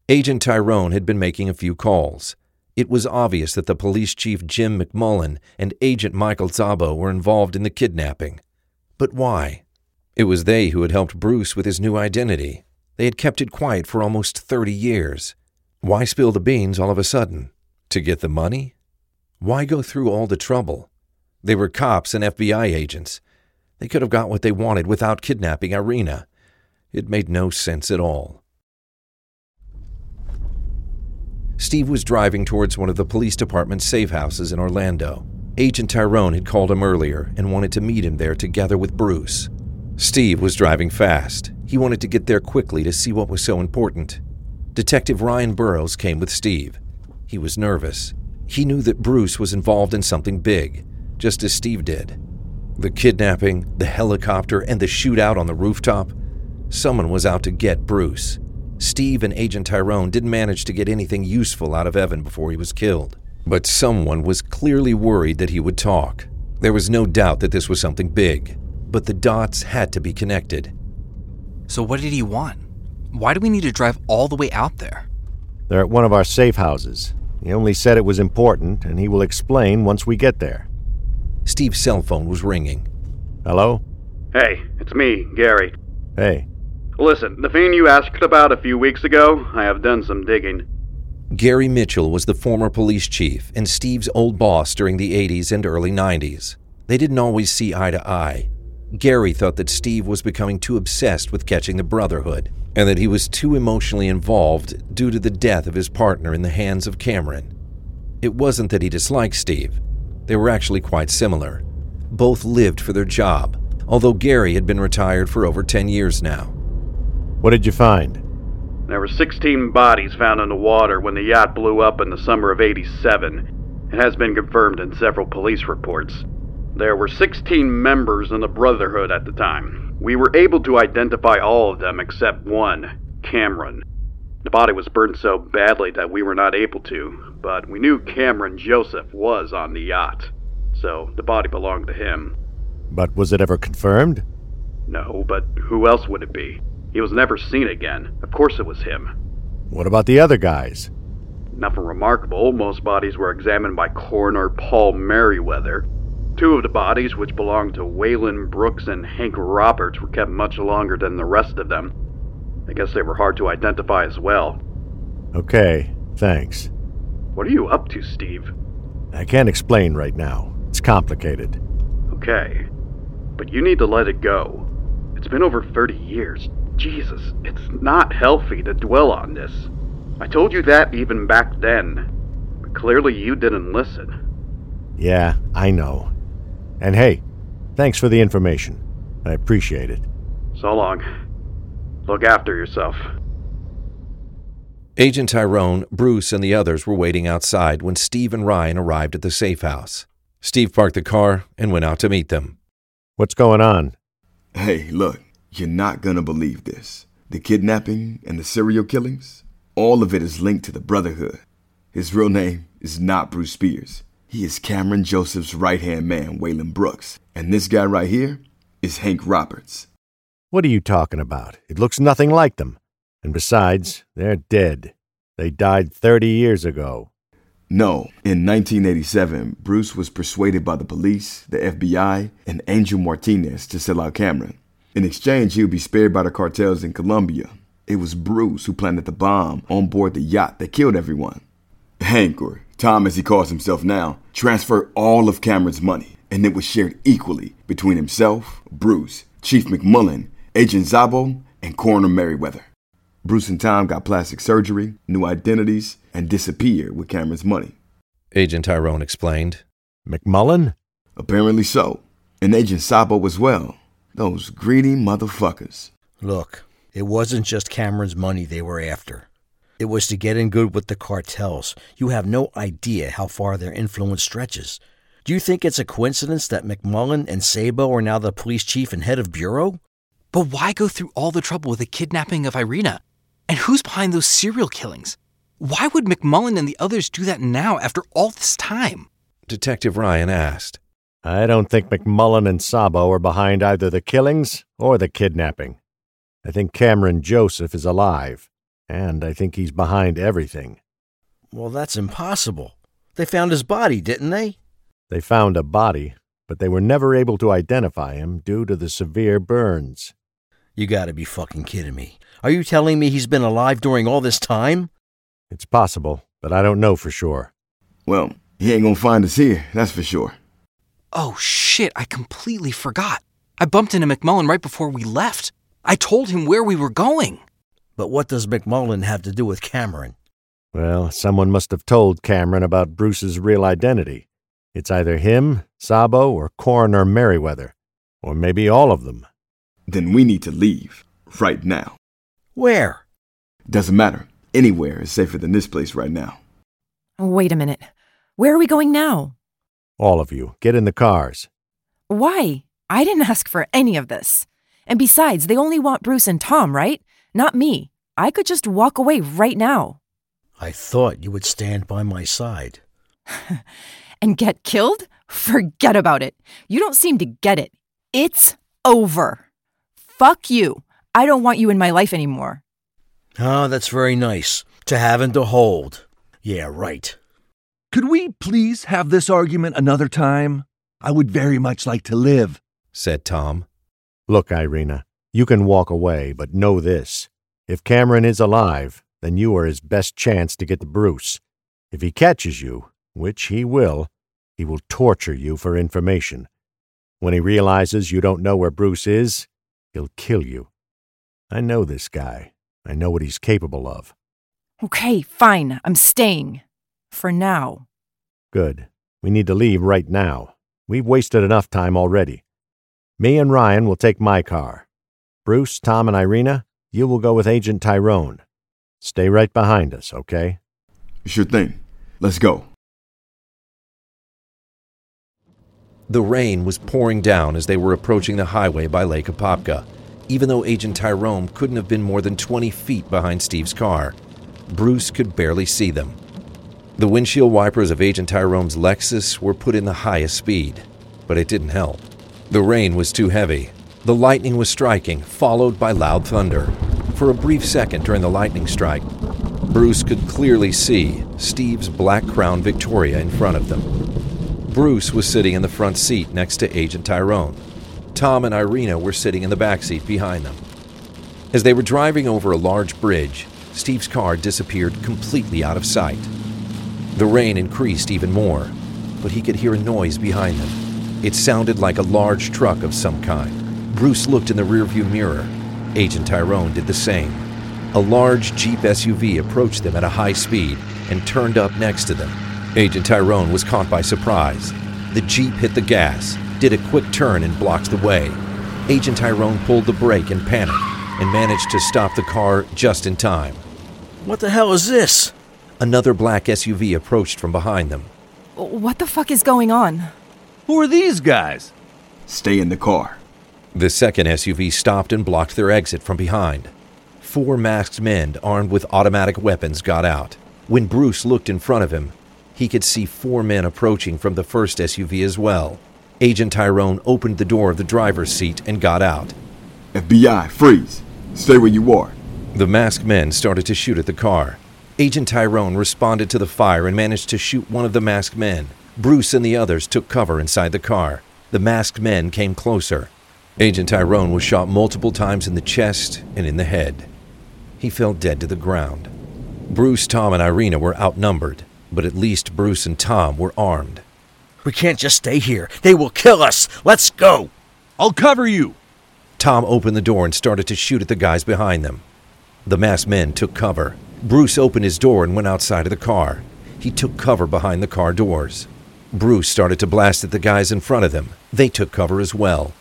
S2: Agent Tyrone had been making a few calls. It was obvious that the police chief Jim McMullen and Agent Michael Zabo were involved in the kidnapping. But why? It was they who had helped Bruce with his new identity. They had kept it quiet for almost 30 years. Why spill the beans all of a sudden? To get the money? Why go through all the trouble? They were cops and FBI agents. They could have got what they wanted without kidnapping Irina. It made no sense at all. Steve was driving towards one of the police department's safe houses in Orlando. Agent Tyrone had called him earlier and wanted to meet him there together with Bruce. Steve was driving fast. He wanted to get there quickly to see what was so important. Detective Ryan Burrows came with Steve. He was nervous. He knew that Bruce was involved in something big, just as Steve did. The kidnapping, the helicopter, and the shootout on the rooftop. Someone was out to get Bruce. Steve and Agent Tyrone didn't manage to get anything useful out of Evan before he was killed. But someone was clearly worried that he would talk. There was no doubt that this was something big but the dots had to be connected.
S30: So, what did he want? Why do we need to drive all the way out there?
S12: They're at one of our safe houses. He only said it was important, and he will explain once we get there.
S2: Steve's cell phone was ringing.
S12: Hello?
S20: Hey, it's me, Gary.
S12: Hey.
S20: Listen, the fiend you asked about a few weeks ago, I have done some digging.
S2: Gary Mitchell was the former police chief and Steve's old boss during the 80s and early 90s. They didn't always see eye to eye. Gary thought that Steve was becoming too obsessed with catching the Brotherhood, and that he was too emotionally involved due to the death of his partner in the hands of Cameron. It wasn't that he disliked Steve, they were actually quite similar. Both lived for their job, although Gary had been retired for over 10 years now.
S12: What did you find?
S20: There were 16 bodies found in the water when the yacht blew up in the summer of 87. It has been confirmed in several police reports. There were 16 members in the Brotherhood at the time. We were able to identify all of them except one, Cameron. The body was burned so badly that we were not able to, but we knew Cameron Joseph was on the yacht, so the body belonged to him.
S12: But was it ever confirmed?
S20: No, but who else would it be? He was never seen again. Of course it was him.
S12: What about the other guys?
S20: Nothing remarkable. Most bodies were examined by coroner Paul Merriweather. Two of the bodies, which belonged to Waylon Brooks and Hank Roberts, were kept much longer than the rest of them. I guess they were hard to identify as well.
S12: Okay, thanks.
S20: What are you up to, Steve?
S12: I can't explain right now. It's complicated.
S20: Okay. But you need to let it go. It's been over 30 years. Jesus, it's not healthy to dwell on this. I told you that even back then. But clearly you didn't listen.
S12: Yeah, I know. And hey, thanks for the information. I appreciate it.
S20: So long. Look after yourself.
S2: Agent Tyrone, Bruce, and the others were waiting outside when Steve and Ryan arrived at the safe house. Steve parked the car and went out to meet them.
S12: What's going on?
S17: Hey, look, you're not gonna believe this. The kidnapping and the serial killings, all of it is linked to the Brotherhood. His real name is not Bruce Spears. He is Cameron Joseph's right hand man, Waylon Brooks. And this guy right here is Hank Roberts.
S12: What are you talking about? It looks nothing like them. And besides, they're dead. They died 30 years ago.
S17: No, in 1987, Bruce was persuaded by the police, the FBI, and Angel Martinez to sell out Cameron. In exchange, he would be spared by the cartels in Colombia. It was Bruce who planted the bomb on board the yacht that killed everyone. Hank, or Tom as he calls himself now, transferred all of Cameron's money, and it was shared equally between himself, Bruce, Chief McMullen, Agent Zabo, and Coroner Merriweather. Bruce and Tom got plastic surgery, new identities, and disappeared with Cameron's money.
S2: Agent Tyrone explained.
S12: McMullen?
S17: Apparently so. And Agent Sabo as well. Those greedy motherfuckers.
S4: Look, it wasn't just Cameron's money they were after. It was to get in good with the cartels. You have no idea how far their influence stretches. Do you think it's a coincidence that McMullen and Sabo are now the police chief and head of bureau?
S30: But why go through all the trouble with the kidnapping of Irina? And who's behind those serial killings? Why would McMullen and the others do that now after all this time?
S2: Detective Ryan asked.
S12: I don't think McMullen and Sabo are behind either the killings or the kidnapping. I think Cameron Joseph is alive, and I think he's behind everything.
S4: Well, that's impossible. They found his body, didn't they?
S12: They found a body, but they were never able to identify him due to the severe burns.
S4: You gotta be fucking kidding me. Are you telling me he's been alive during all this time?
S12: It's possible, but I don't know for sure.
S17: Well, he ain't gonna find us here, that's for sure.
S30: Oh shit, I completely forgot. I bumped into McMullen right before we left. I told him where we were going.
S4: But what does McMullen have to do with Cameron?
S12: Well, someone must have told Cameron about Bruce's real identity. It's either him, Sabo, or Coroner Merriweather. Or maybe all of them.
S17: Then we need to leave. Right now.
S4: Where?
S17: Doesn't matter. Anywhere is safer than this place right now.
S24: Wait a minute. Where are we going now?
S12: All of you, get in the cars.
S24: Why? I didn't ask for any of this. And besides, they only want Bruce and Tom, right? Not me. I could just walk away right now.
S4: I thought you would stand by my side.
S24: and get killed? Forget about it. You don't seem to get it. It's over. Fuck you. I don't want you in my life anymore.
S4: Oh, that's very nice. To have and to hold. Yeah, right.
S14: Could we please have this argument another time? I would very much like to live,
S2: said Tom.
S12: Look, Irina, you can walk away, but know this. If Cameron is alive, then you are his best chance to get to Bruce. If he catches you, which he will, he will torture you for information. When he realizes you don't know where Bruce is, he'll kill you. I know this guy. I know what he's capable of.
S24: Okay, fine. I'm staying. For now.
S12: Good. We need to leave right now. We've wasted enough time already. Me and Ryan will take my car. Bruce, Tom, and Irina, you will go with Agent Tyrone. Stay right behind us, okay?
S17: Sure thing. Let's go.
S2: The rain was pouring down as they were approaching the highway by Lake Apopka, even though Agent Tyrone couldn't have been more than 20 feet behind Steve's car. Bruce could barely see them. The windshield wipers of Agent Tyrone's Lexus were put in the highest speed, but it didn't help. The rain was too heavy. The lightning was striking, followed by loud thunder. For a brief second during the lightning strike, Bruce could clearly see Steve's black crown Victoria in front of them. Bruce was sitting in the front seat next to Agent Tyrone. Tom and Irina were sitting in the back seat behind them. As they were driving over a large bridge, Steve's car disappeared completely out of sight. The rain increased even more, but he could hear a noise behind them. It sounded like a large truck of some kind. Bruce looked in the rearview mirror. Agent Tyrone did the same. A large Jeep SUV approached them at a high speed and turned up next to them. Agent Tyrone was caught by surprise. The Jeep hit the gas, did a quick turn, and blocked the way. Agent Tyrone pulled the brake in panic and managed to stop the car just in time.
S4: What the hell is this?
S2: Another black SUV approached from behind them.
S24: What the fuck is going on?
S14: Who are these guys?
S17: Stay in the car.
S2: The second SUV stopped and blocked their exit from behind. Four masked men armed with automatic weapons got out. When Bruce looked in front of him, he could see four men approaching from the first SUV as well. Agent Tyrone opened the door of the driver's seat and got out.
S17: FBI, freeze. Stay where you are.
S2: The masked men started to shoot at the car. Agent Tyrone responded to the fire and managed to shoot one of the masked men. Bruce and the others took cover inside the car. The masked men came closer. Agent Tyrone was shot multiple times in the chest and in the head. He fell dead to the ground. Bruce, Tom, and Irina were outnumbered, but at least Bruce and Tom were armed.
S4: We can't just stay here. They will kill us. Let's go.
S14: I'll cover you.
S2: Tom opened the door and started to shoot at the guys behind them. The masked men took cover. Bruce opened his door and went outside of the car. He took cover behind the car doors. Bruce started to blast at the guys in front of them. They took cover as well.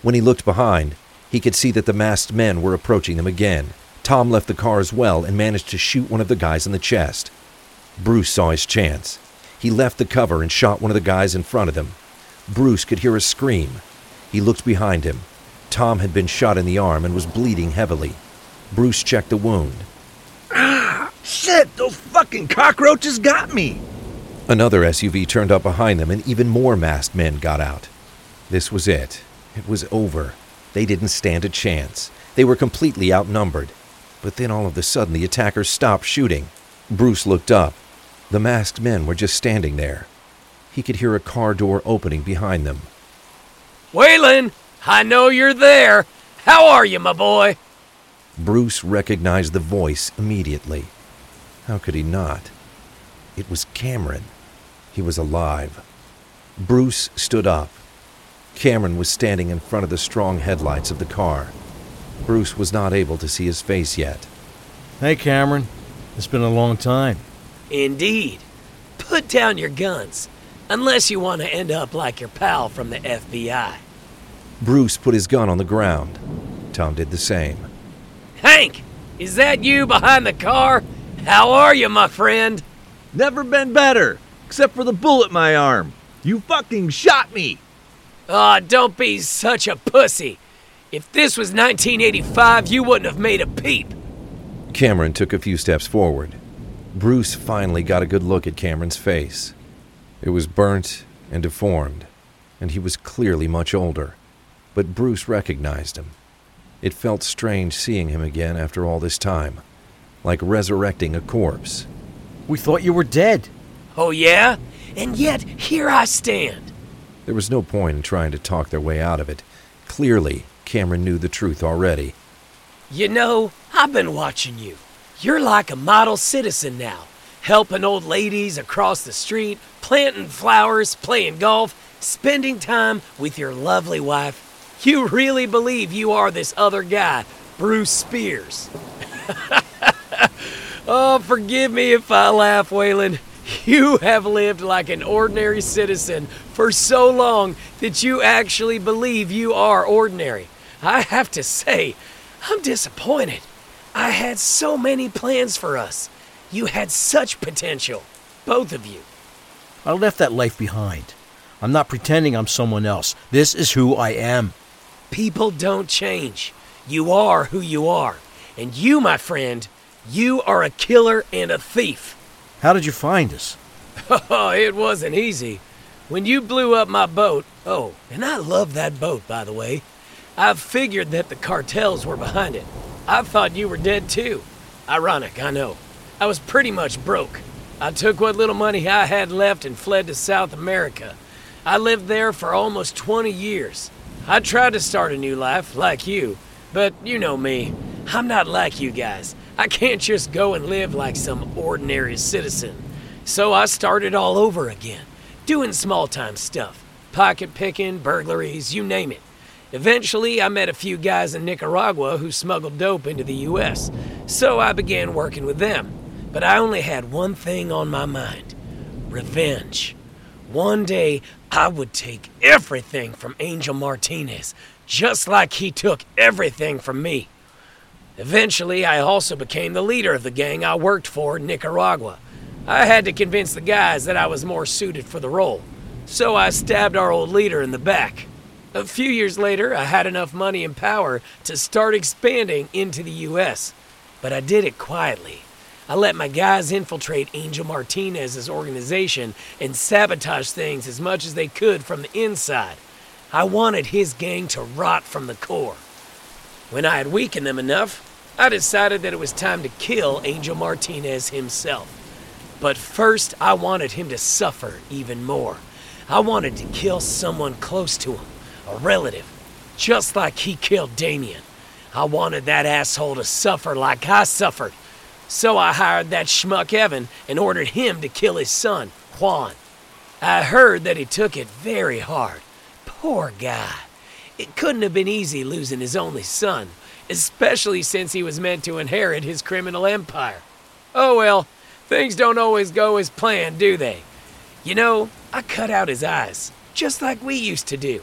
S2: When he looked behind, he could see that the masked men were approaching them again. Tom left the car as well and managed to shoot one of the guys in the chest. Bruce saw his chance. He left the cover and shot one of the guys in front of them. Bruce could hear a scream. He looked behind him. Tom had been shot in the arm and was bleeding heavily. Bruce checked the wound.
S14: Ah, shit, those fucking cockroaches got me.
S2: Another SUV turned up behind them and even more masked men got out. This was it. It was over. They didn't stand a chance. They were completely outnumbered. But then all of a sudden the attackers stopped shooting. Bruce looked up. The masked men were just standing there. He could hear a car door opening behind them.
S10: Waylon, I know you're there. How are you, my boy?
S2: Bruce recognized the voice immediately. How could he not? It was Cameron. He was alive. Bruce stood up. Cameron was standing in front of the strong headlights of the car. Bruce was not able to see his face yet.
S4: Hey, Cameron. It's been a long time.
S10: Indeed. Put down your guns, unless you want to end up like your pal from the FBI.
S2: Bruce put his gun on the ground. Tom did the same.
S10: Hank, is that you behind the car? How are you, my friend?
S14: Never been better, except for the bullet in my arm. You fucking shot me.
S10: Aw, oh, don't be such a pussy. If this was 1985, you wouldn't have made a peep.
S2: Cameron took a few steps forward. Bruce finally got a good look at Cameron's face. It was burnt and deformed, and he was clearly much older. But Bruce recognized him. It felt strange seeing him again after all this time, like resurrecting a corpse.
S4: We thought you were dead.
S10: Oh, yeah? And yet, here I stand.
S2: There was no point in trying to talk their way out of it. Clearly, Cameron knew the truth already.
S10: You know, I've been watching you. You're like a model citizen now, helping old ladies across the street, planting flowers, playing golf, spending time with your lovely wife. You really believe you are this other guy, Bruce Spears. oh, forgive me if I laugh, Waylon. You have lived like an ordinary citizen for so long that you actually believe you are ordinary. I have to say, I'm disappointed. I had so many plans for us. You had such potential, both of you.
S4: I left that life behind. I'm not pretending I'm someone else. This is who I am.
S10: People don't change. You are who you are. And you, my friend, you are a killer and a thief.
S4: How did you find us?
S10: Oh, it wasn't easy. When you blew up my boat, oh, and I love that boat, by the way, I figured that the cartels were behind it. I thought you were dead too. Ironic, I know. I was pretty much broke. I took what little money I had left and fled to South America. I lived there for almost 20 years. I tried to start a new life, like you, but you know me. I'm not like you guys. I can't just go and live like some ordinary citizen. So I started all over again, doing small time stuff pocket picking, burglaries, you name it. Eventually, I met a few guys in Nicaragua who smuggled dope into the US, so I began working with them. But I only had one thing on my mind revenge. One day, I would take everything from Angel Martinez, just like he took everything from me. Eventually, I also became the leader of the gang I worked for in Nicaragua. I had to convince the guys that I was more suited for the role, so I stabbed our old leader in the back. A few years later, I had enough money and power to start expanding into the U.S., but I did it quietly. I let my guys infiltrate Angel Martinez's organization and sabotage things as much as they could from the inside. I wanted his gang to rot from the core. When I had weakened them enough, I decided that it was time to kill Angel Martinez himself. But first, I wanted him to suffer even more. I wanted to kill someone close to him, a relative, just like he killed Damien. I wanted that asshole to suffer like I suffered. So I hired that schmuck Evan and ordered him to kill his son, Juan. I heard that he took it very hard. Poor guy. It couldn't have been easy losing his only son, especially since he was meant to inherit his criminal empire. Oh well, things don't always go as planned, do they? You know, I cut out his eyes, just like we used to do.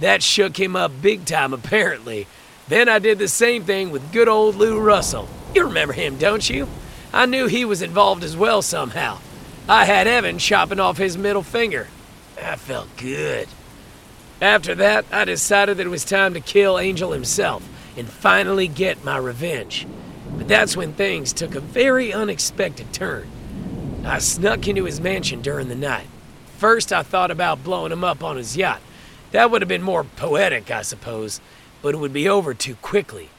S10: That shook him up big time, apparently. Then I did the same thing with good old Lou Russell. You remember him, don't you? I knew he was involved as well somehow. I had Evan chopping off his middle finger. I felt good. After that, I decided that it was time to kill Angel himself and finally get my revenge. But that's when things took a very unexpected turn. I snuck into his mansion during the night. First, I thought about blowing him up on his yacht. That would have been more poetic, I suppose, but it would be over too quickly.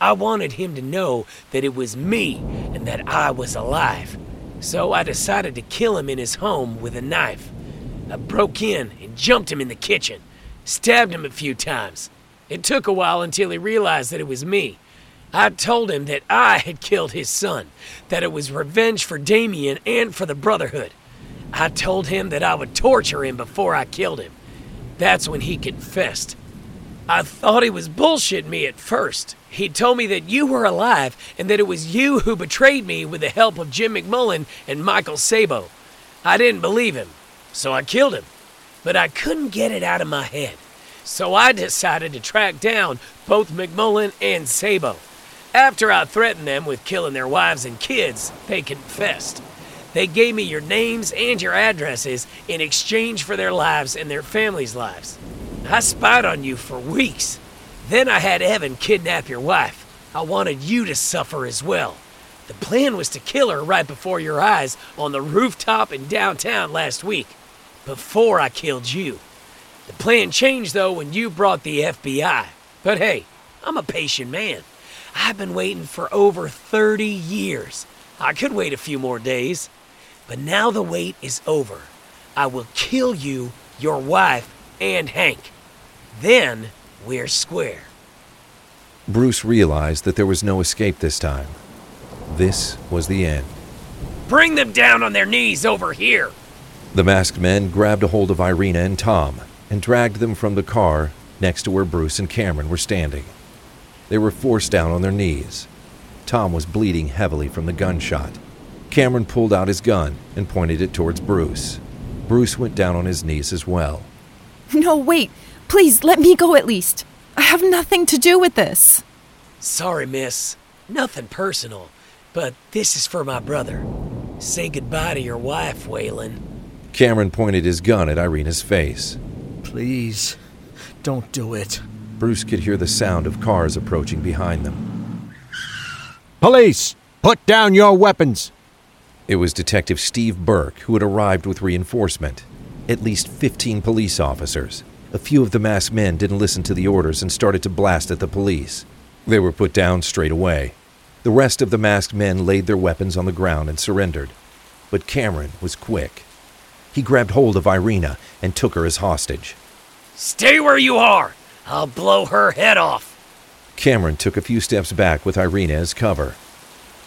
S10: I wanted him to know that it was me and that I was alive. So I decided to kill him in his home with a knife. I broke in and jumped him in the kitchen, stabbed him a few times. It took a while until he realized that it was me. I told him that I had killed his son, that it was revenge for Damien and for the Brotherhood. I told him that I would torture him before I killed him. That's when he confessed. I thought he was bullshitting me at first. He told me that you were alive and that it was you who betrayed me with the help of Jim McMullen and Michael Sabo. I didn't believe him, so I killed him. But I couldn't get it out of my head. So I decided to track down both McMullen and Sabo. After I threatened them with killing their wives and kids, they confessed. They gave me your names and your addresses in exchange for their lives and their families' lives. I spied on you for weeks. Then I had Evan kidnap your wife. I wanted you to suffer as well. The plan was to kill her right before your eyes on the rooftop in downtown last week, before I killed you. The plan changed though when you brought the FBI. But hey, I'm a patient man. I've been waiting for over 30 years. I could wait a few more days. But now the wait is over. I will kill you, your wife, and Hank. Then we're square.
S2: Bruce realized that there was no escape this time. This was the end.
S10: Bring them down on their knees over here.
S2: The masked men grabbed a hold of Irina and Tom and dragged them from the car next to where Bruce and Cameron were standing. They were forced down on their knees. Tom was bleeding heavily from the gunshot. Cameron pulled out his gun and pointed it towards Bruce. Bruce went down on his knees as well.
S24: No, wait. Please, let me go at least. I have nothing to do with this.
S10: Sorry, miss. Nothing personal. But this is for my brother. Say goodbye to your wife, Waylon.
S2: Cameron pointed his gun at Irina's face.
S4: Please, don't do it.
S2: Bruce could hear the sound of cars approaching behind them.
S12: Police! Put down your weapons!
S2: It was Detective Steve Burke who had arrived with reinforcement. At least 15 police officers. A few of the masked men didn't listen to the orders and started to blast at the police. They were put down straight away. The rest of the masked men laid their weapons on the ground and surrendered. But Cameron was quick. He grabbed hold of Irina and took her as hostage.
S10: Stay where you are! I'll blow her head off!
S2: Cameron took a few steps back with Irina as cover.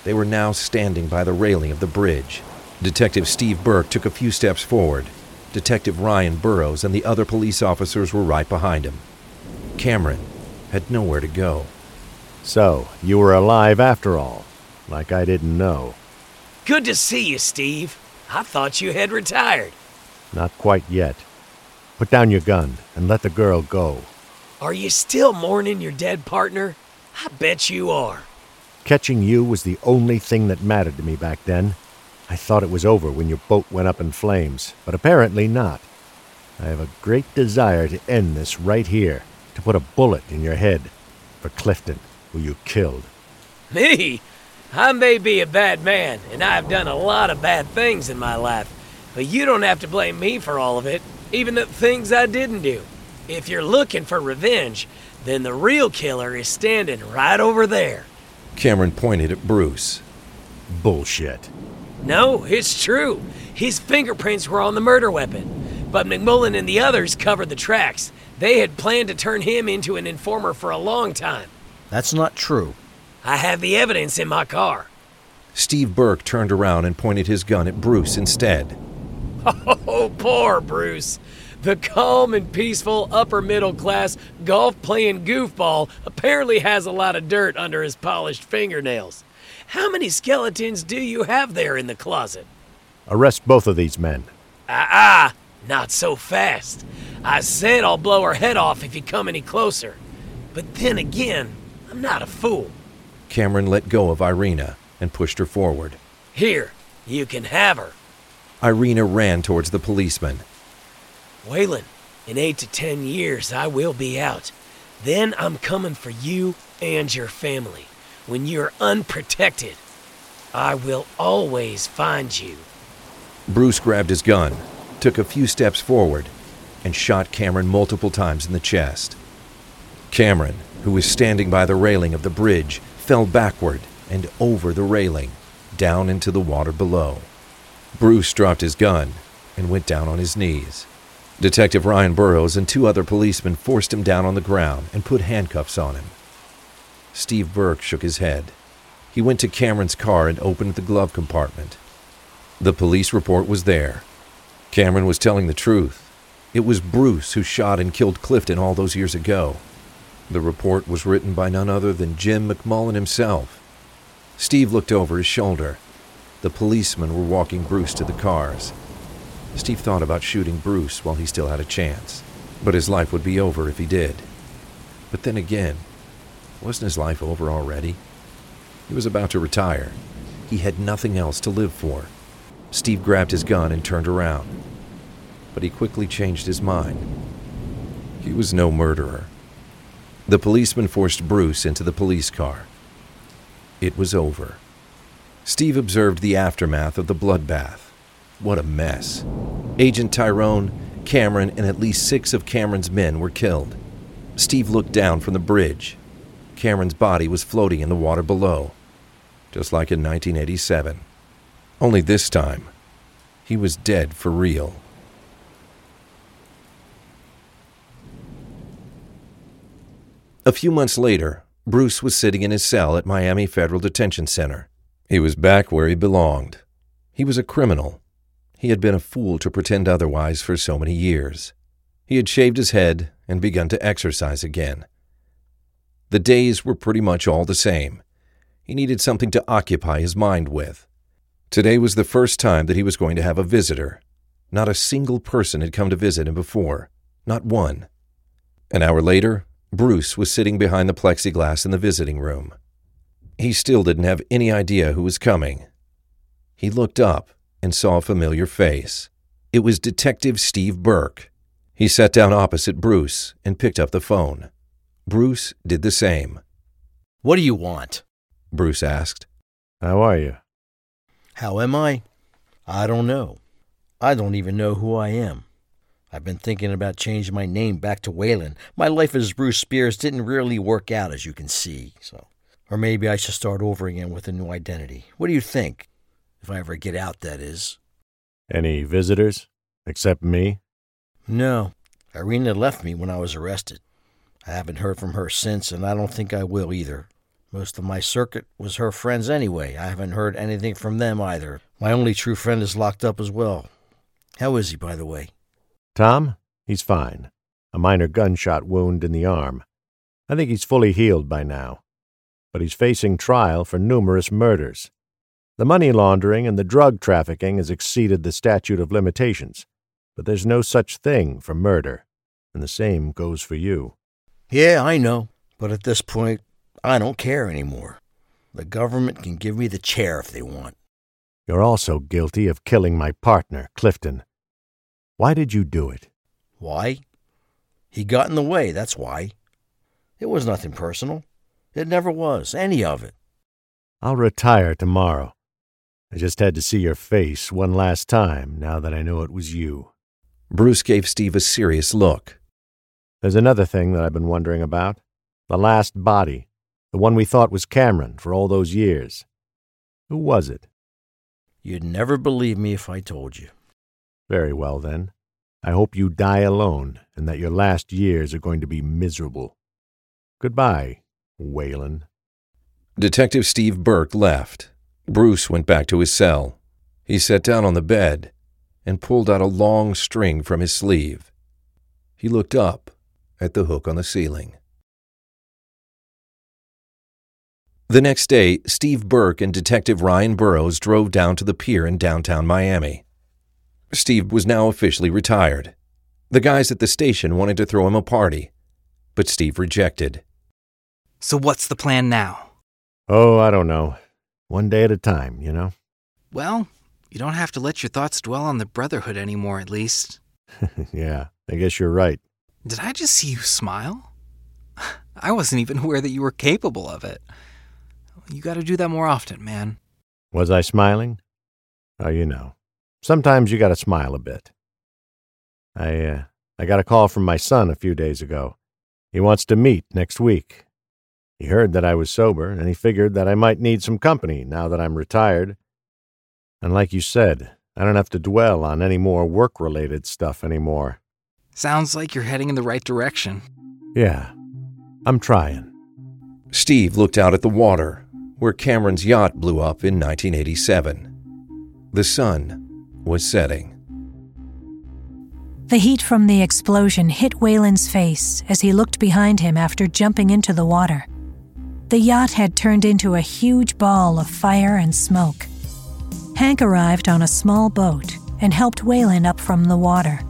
S2: They were now standing by the railing of the bridge. Detective Steve Burke took a few steps forward. Detective Ryan Burrows and the other police officers were right behind him. Cameron had nowhere to go.
S12: So, you were alive after all, like I didn't know.
S10: Good to see you, Steve. I thought you had retired.
S12: Not quite yet. Put down your gun and let the girl go.
S10: Are you still mourning your dead partner? I bet you are.
S12: Catching you was the only thing that mattered to me back then. I thought it was over when your boat went up in flames, but apparently not. I have a great desire to end this right here, to put a bullet in your head for Clifton, who you killed.
S10: Me? I may be a bad man, and I've done a lot of bad things in my life, but you don't have to blame me for all of it, even the things I didn't do. If you're looking for revenge, then the real killer is standing right over there.
S2: Cameron pointed at Bruce.
S12: Bullshit.
S10: No, it's true. His fingerprints were on the murder weapon. But McMullen and the others covered the tracks. They had planned to turn him into an informer for a long time.
S4: That's not true.
S10: I have the evidence in my car.
S2: Steve Burke turned around and pointed his gun at Bruce instead.
S10: Oh, poor Bruce. The calm and peaceful upper middle class golf playing goofball apparently has a lot of dirt under his polished fingernails. How many skeletons do you have there in the closet?
S12: Arrest both of these men.
S10: Ah, ah, not so fast. I said I'll blow her head off if you come any closer. But then again, I'm not a fool.
S2: Cameron let go of Irina and pushed her forward.
S10: Here, you can have her.
S2: Irina ran towards the policeman.
S10: Waylon, in eight to ten years, I will be out. Then I'm coming for you and your family. When you're unprotected, I will always find you.
S2: Bruce grabbed his gun, took a few steps forward, and shot Cameron multiple times in the chest. Cameron, who was standing by the railing of the bridge, fell backward and over the railing, down into the water below. Bruce dropped his gun and went down on his knees. Detective Ryan Burrows and two other policemen forced him down on the ground and put handcuffs on him. Steve Burke shook his head. He went to Cameron's car and opened the glove compartment. The police report was there. Cameron was telling the truth. It was Bruce who shot and killed Clifton all those years ago. The report was written by none other than Jim McMullen himself. Steve looked over his shoulder. The policemen were walking Bruce to the cars. Steve thought about shooting Bruce while he still had a chance, but his life would be over if he did. But then again, wasn't his life over already? He was about to retire. He had nothing else to live for. Steve grabbed his gun and turned around. But he quickly changed his mind. He was no murderer. The policeman forced Bruce into the police car. It was over. Steve observed the aftermath of the bloodbath. What a mess. Agent Tyrone, Cameron, and at least six of Cameron's men were killed. Steve looked down from the bridge. Cameron's body was floating in the water below, just like in 1987. Only this time, he was dead for real. A few months later, Bruce was sitting in his cell at Miami Federal Detention Center. He was back where he belonged. He was a criminal. He had been a fool to pretend otherwise for so many years. He had shaved his head and begun to exercise again. The days were pretty much all the same. He needed something to occupy his mind with. Today was the first time that he was going to have a visitor. Not a single person had come to visit him before. Not one. An hour later, Bruce was sitting behind the plexiglass in the visiting room. He still didn't have any idea who was coming. He looked up and saw a familiar face. It was Detective Steve Burke. He sat down opposite Bruce and picked up the phone. Bruce did the same.
S4: What do you want?
S2: Bruce asked.
S12: How are you?
S4: How am I? I don't know. I don't even know who I am. I've been thinking about changing my name back to Waylon. My life as Bruce Spears didn't really work out, as you can see, so. Or maybe I should start over again with a new identity. What do you think? If I ever get out, that is.
S12: Any visitors? Except me?
S4: No. Irina left me when I was arrested. I haven't heard from her since, and I don't think I will either. Most of my circuit was her friends anyway. I haven't heard anything from them either. My only true friend is locked up as well. How is he, by the way?
S12: Tom? He's fine. A minor gunshot wound in the arm. I think he's fully healed by now. But he's facing trial for numerous murders. The money laundering and the drug trafficking has exceeded the statute of limitations, but there's no such thing for murder, and the same goes for you.
S4: Yeah, I know, but at this point, I don't care anymore. The government can give me the chair if they want.
S12: You're also guilty of killing my partner, Clifton. Why did you do it?
S4: Why? He got in the way, that's why. It was nothing personal. It never was, any of it.
S12: I'll retire tomorrow. I just had to see your face one last time now that I know it was you.
S2: Bruce gave Steve a serious look.
S12: There's another thing that I've been wondering about. The last body. The one we thought was Cameron for all those years. Who was it?
S4: You'd never believe me if I told you.
S12: Very well, then. I hope you die alone and that your last years are going to be miserable. Goodbye, Waylon.
S2: Detective Steve Burke left. Bruce went back to his cell. He sat down on the bed and pulled out a long string from his sleeve. He looked up at the hook on the ceiling. The next day, Steve Burke and Detective Ryan Burrows drove down to the pier in downtown Miami. Steve was now officially retired. The guys at the station wanted to throw him a party, but Steve rejected.
S30: So, what's the plan now?
S12: Oh, I don't know. One day at a time, you know?
S30: Well, you don't have to let your thoughts dwell on the Brotherhood anymore, at least.
S12: yeah, I guess you're right.
S30: Did I just see you smile? I wasn't even aware that you were capable of it. You gotta do that more often, man.
S12: Was I smiling? Oh, you know. Sometimes you gotta smile a bit. I, uh, I got a call from my son a few days ago. He wants to meet next week. He heard that I was sober, and he figured that I might need some company now that I'm retired. And like you said, I don't have to dwell on any more work related stuff anymore.
S30: Sounds like you're heading in the right direction.
S12: Yeah, I'm trying.
S2: Steve looked out at the water, where Cameron's yacht blew up in 1987. The sun was setting.
S1: The heat from the explosion hit Waylon's face as he looked behind him after jumping into the water. The yacht had turned into a huge ball of fire and smoke. Hank arrived on a small boat and helped Waylon up from the water.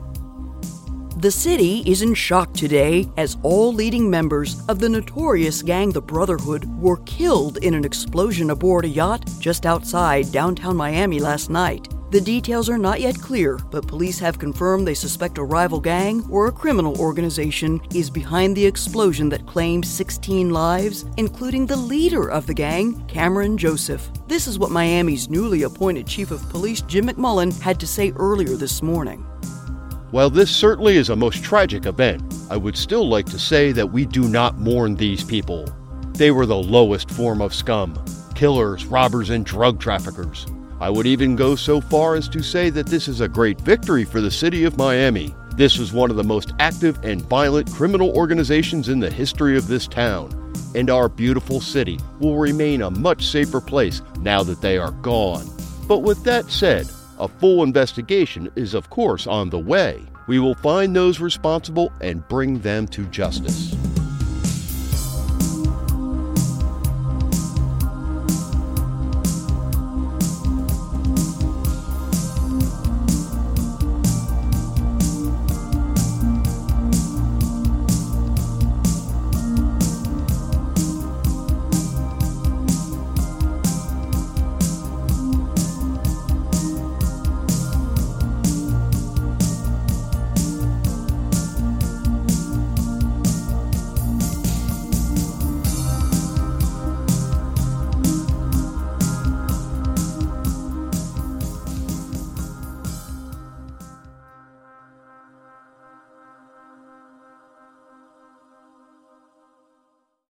S31: The city is in shock today as all leading members of the notorious gang The Brotherhood were killed in an explosion aboard a yacht just outside downtown Miami last night. The details are not yet clear, but police have confirmed they suspect a rival gang or a criminal organization is behind the explosion that claimed 16 lives, including the leader of the gang, Cameron Joseph. This is what Miami's newly appointed Chief of Police, Jim McMullen, had to say earlier this morning.
S18: While this certainly is a most tragic event, I would still like to say that we do not mourn these people. They were the lowest form of scum killers, robbers, and drug traffickers. I would even go so far as to say that this is a great victory for the city of Miami. This was one of the most active and violent criminal organizations in the history of this town. and our beautiful city will remain a much safer place now that they are gone. But with that said, a full investigation is, of course, on the way. We will find those responsible and bring them to justice.